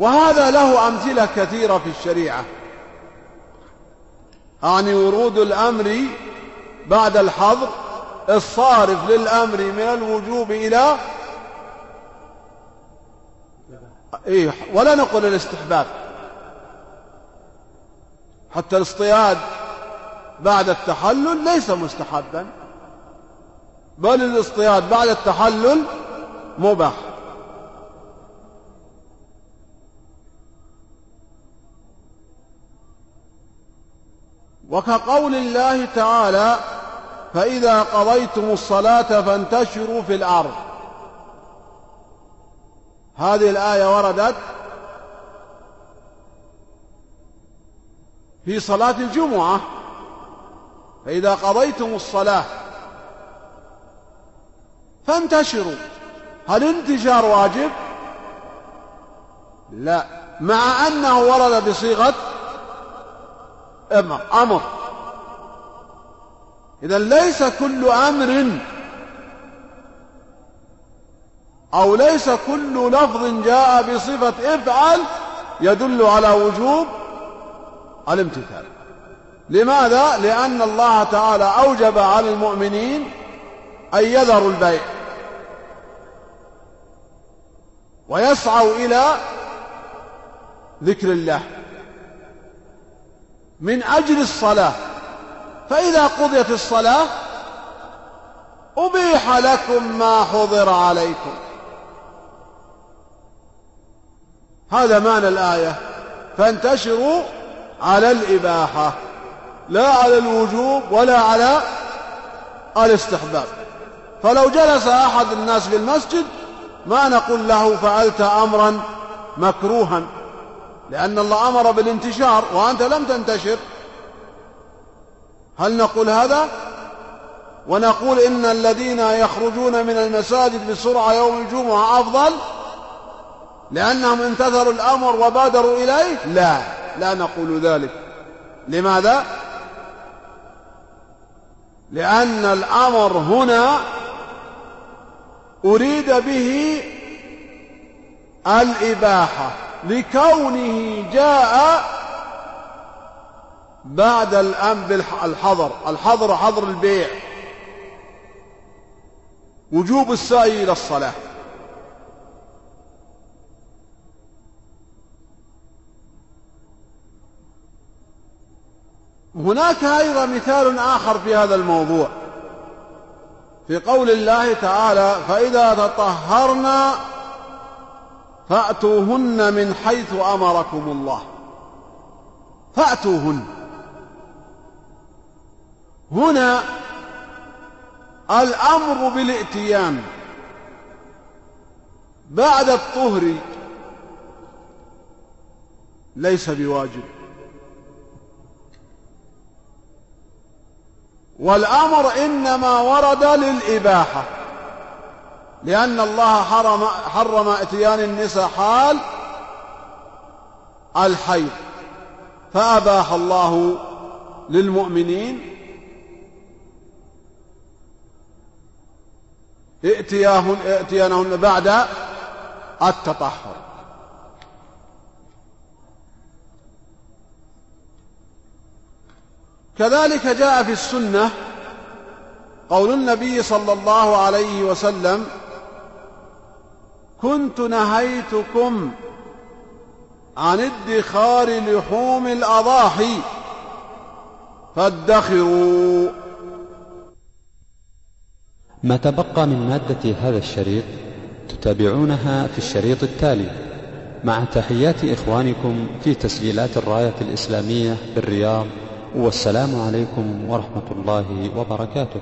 وهذا له أمثلة كثيرة في الشريعة. يعني ورود الأمر بعد الحظر الصارف للأمر من الوجوب إلى إيه ولا نقول الاستحباب. حتى الاصطياد بعد التحلل ليس مستحبا بل الاصطياد بعد التحلل مباح. وكقول الله تعالى فإذا قضيتم الصلاة فانتشروا في الأرض. هذه الآية وردت في صلاة الجمعة. فإذا قضيتم الصلاة فانتشروا. هل الانتشار واجب؟ لا. مع أنه ورد بصيغة أمر أمر. إذا ليس كل أمر أو ليس كل لفظ جاء بصفة افعل يدل على وجوب الامتثال. لماذا؟ لأن الله تعالى أوجب على المؤمنين أن يذروا البيع. ويسعوا إلى ذكر الله. من أجل الصلاة. فإذا قضيت الصلاة أبيح لكم ما حضر عليكم. هذا معنى الآية. فانتشروا على الإباحة. لا على الوجوب ولا على الاستحباب. فلو جلس أحد الناس في المسجد ما نقول له فعلت أمرا مكروها. لأن الله أمر بالانتشار وأنت لم تنتشر. هل نقول هذا؟ ونقول إن الذين يخرجون من المساجد بسرعة يوم الجمعة أفضل؟ لأنهم امتثلوا الأمر وبادروا إليه؟ لا لا نقول ذلك. لماذا؟ لأن الأمر هنا أريد به الإباحة. لكونه جاء بعد الأمر بالحظر الحظر حظر البيع. وجوب السعي إلى الصلاة. هناك أيضا مثال آخر في هذا الموضوع. في قول الله تعالى فإذا تطهرنا فأتوهن من حيث أمركم الله. فأتوهن. هنا الأمر بالائتيان بعد الطهر ليس بواجب. والأمر إنما ورد للإباحة. لأن الله حرم, حرم إتيان النساء حال الحيض. فأباح الله للمؤمنين ائتيانهن بعد التطهر. كذلك جاء في السنة قول النبي صلى الله عليه وسلم كنت نهيتكم عن ادخار لحوم الأضاحي فادخروا. ما تبقى من مادة هذا الشريط تتابعونها في الشريط التالي مع تحيات إخوانكم في تسجيلات الراية الإسلامية بالرياض والسلام عليكم ورحمة الله وبركاته.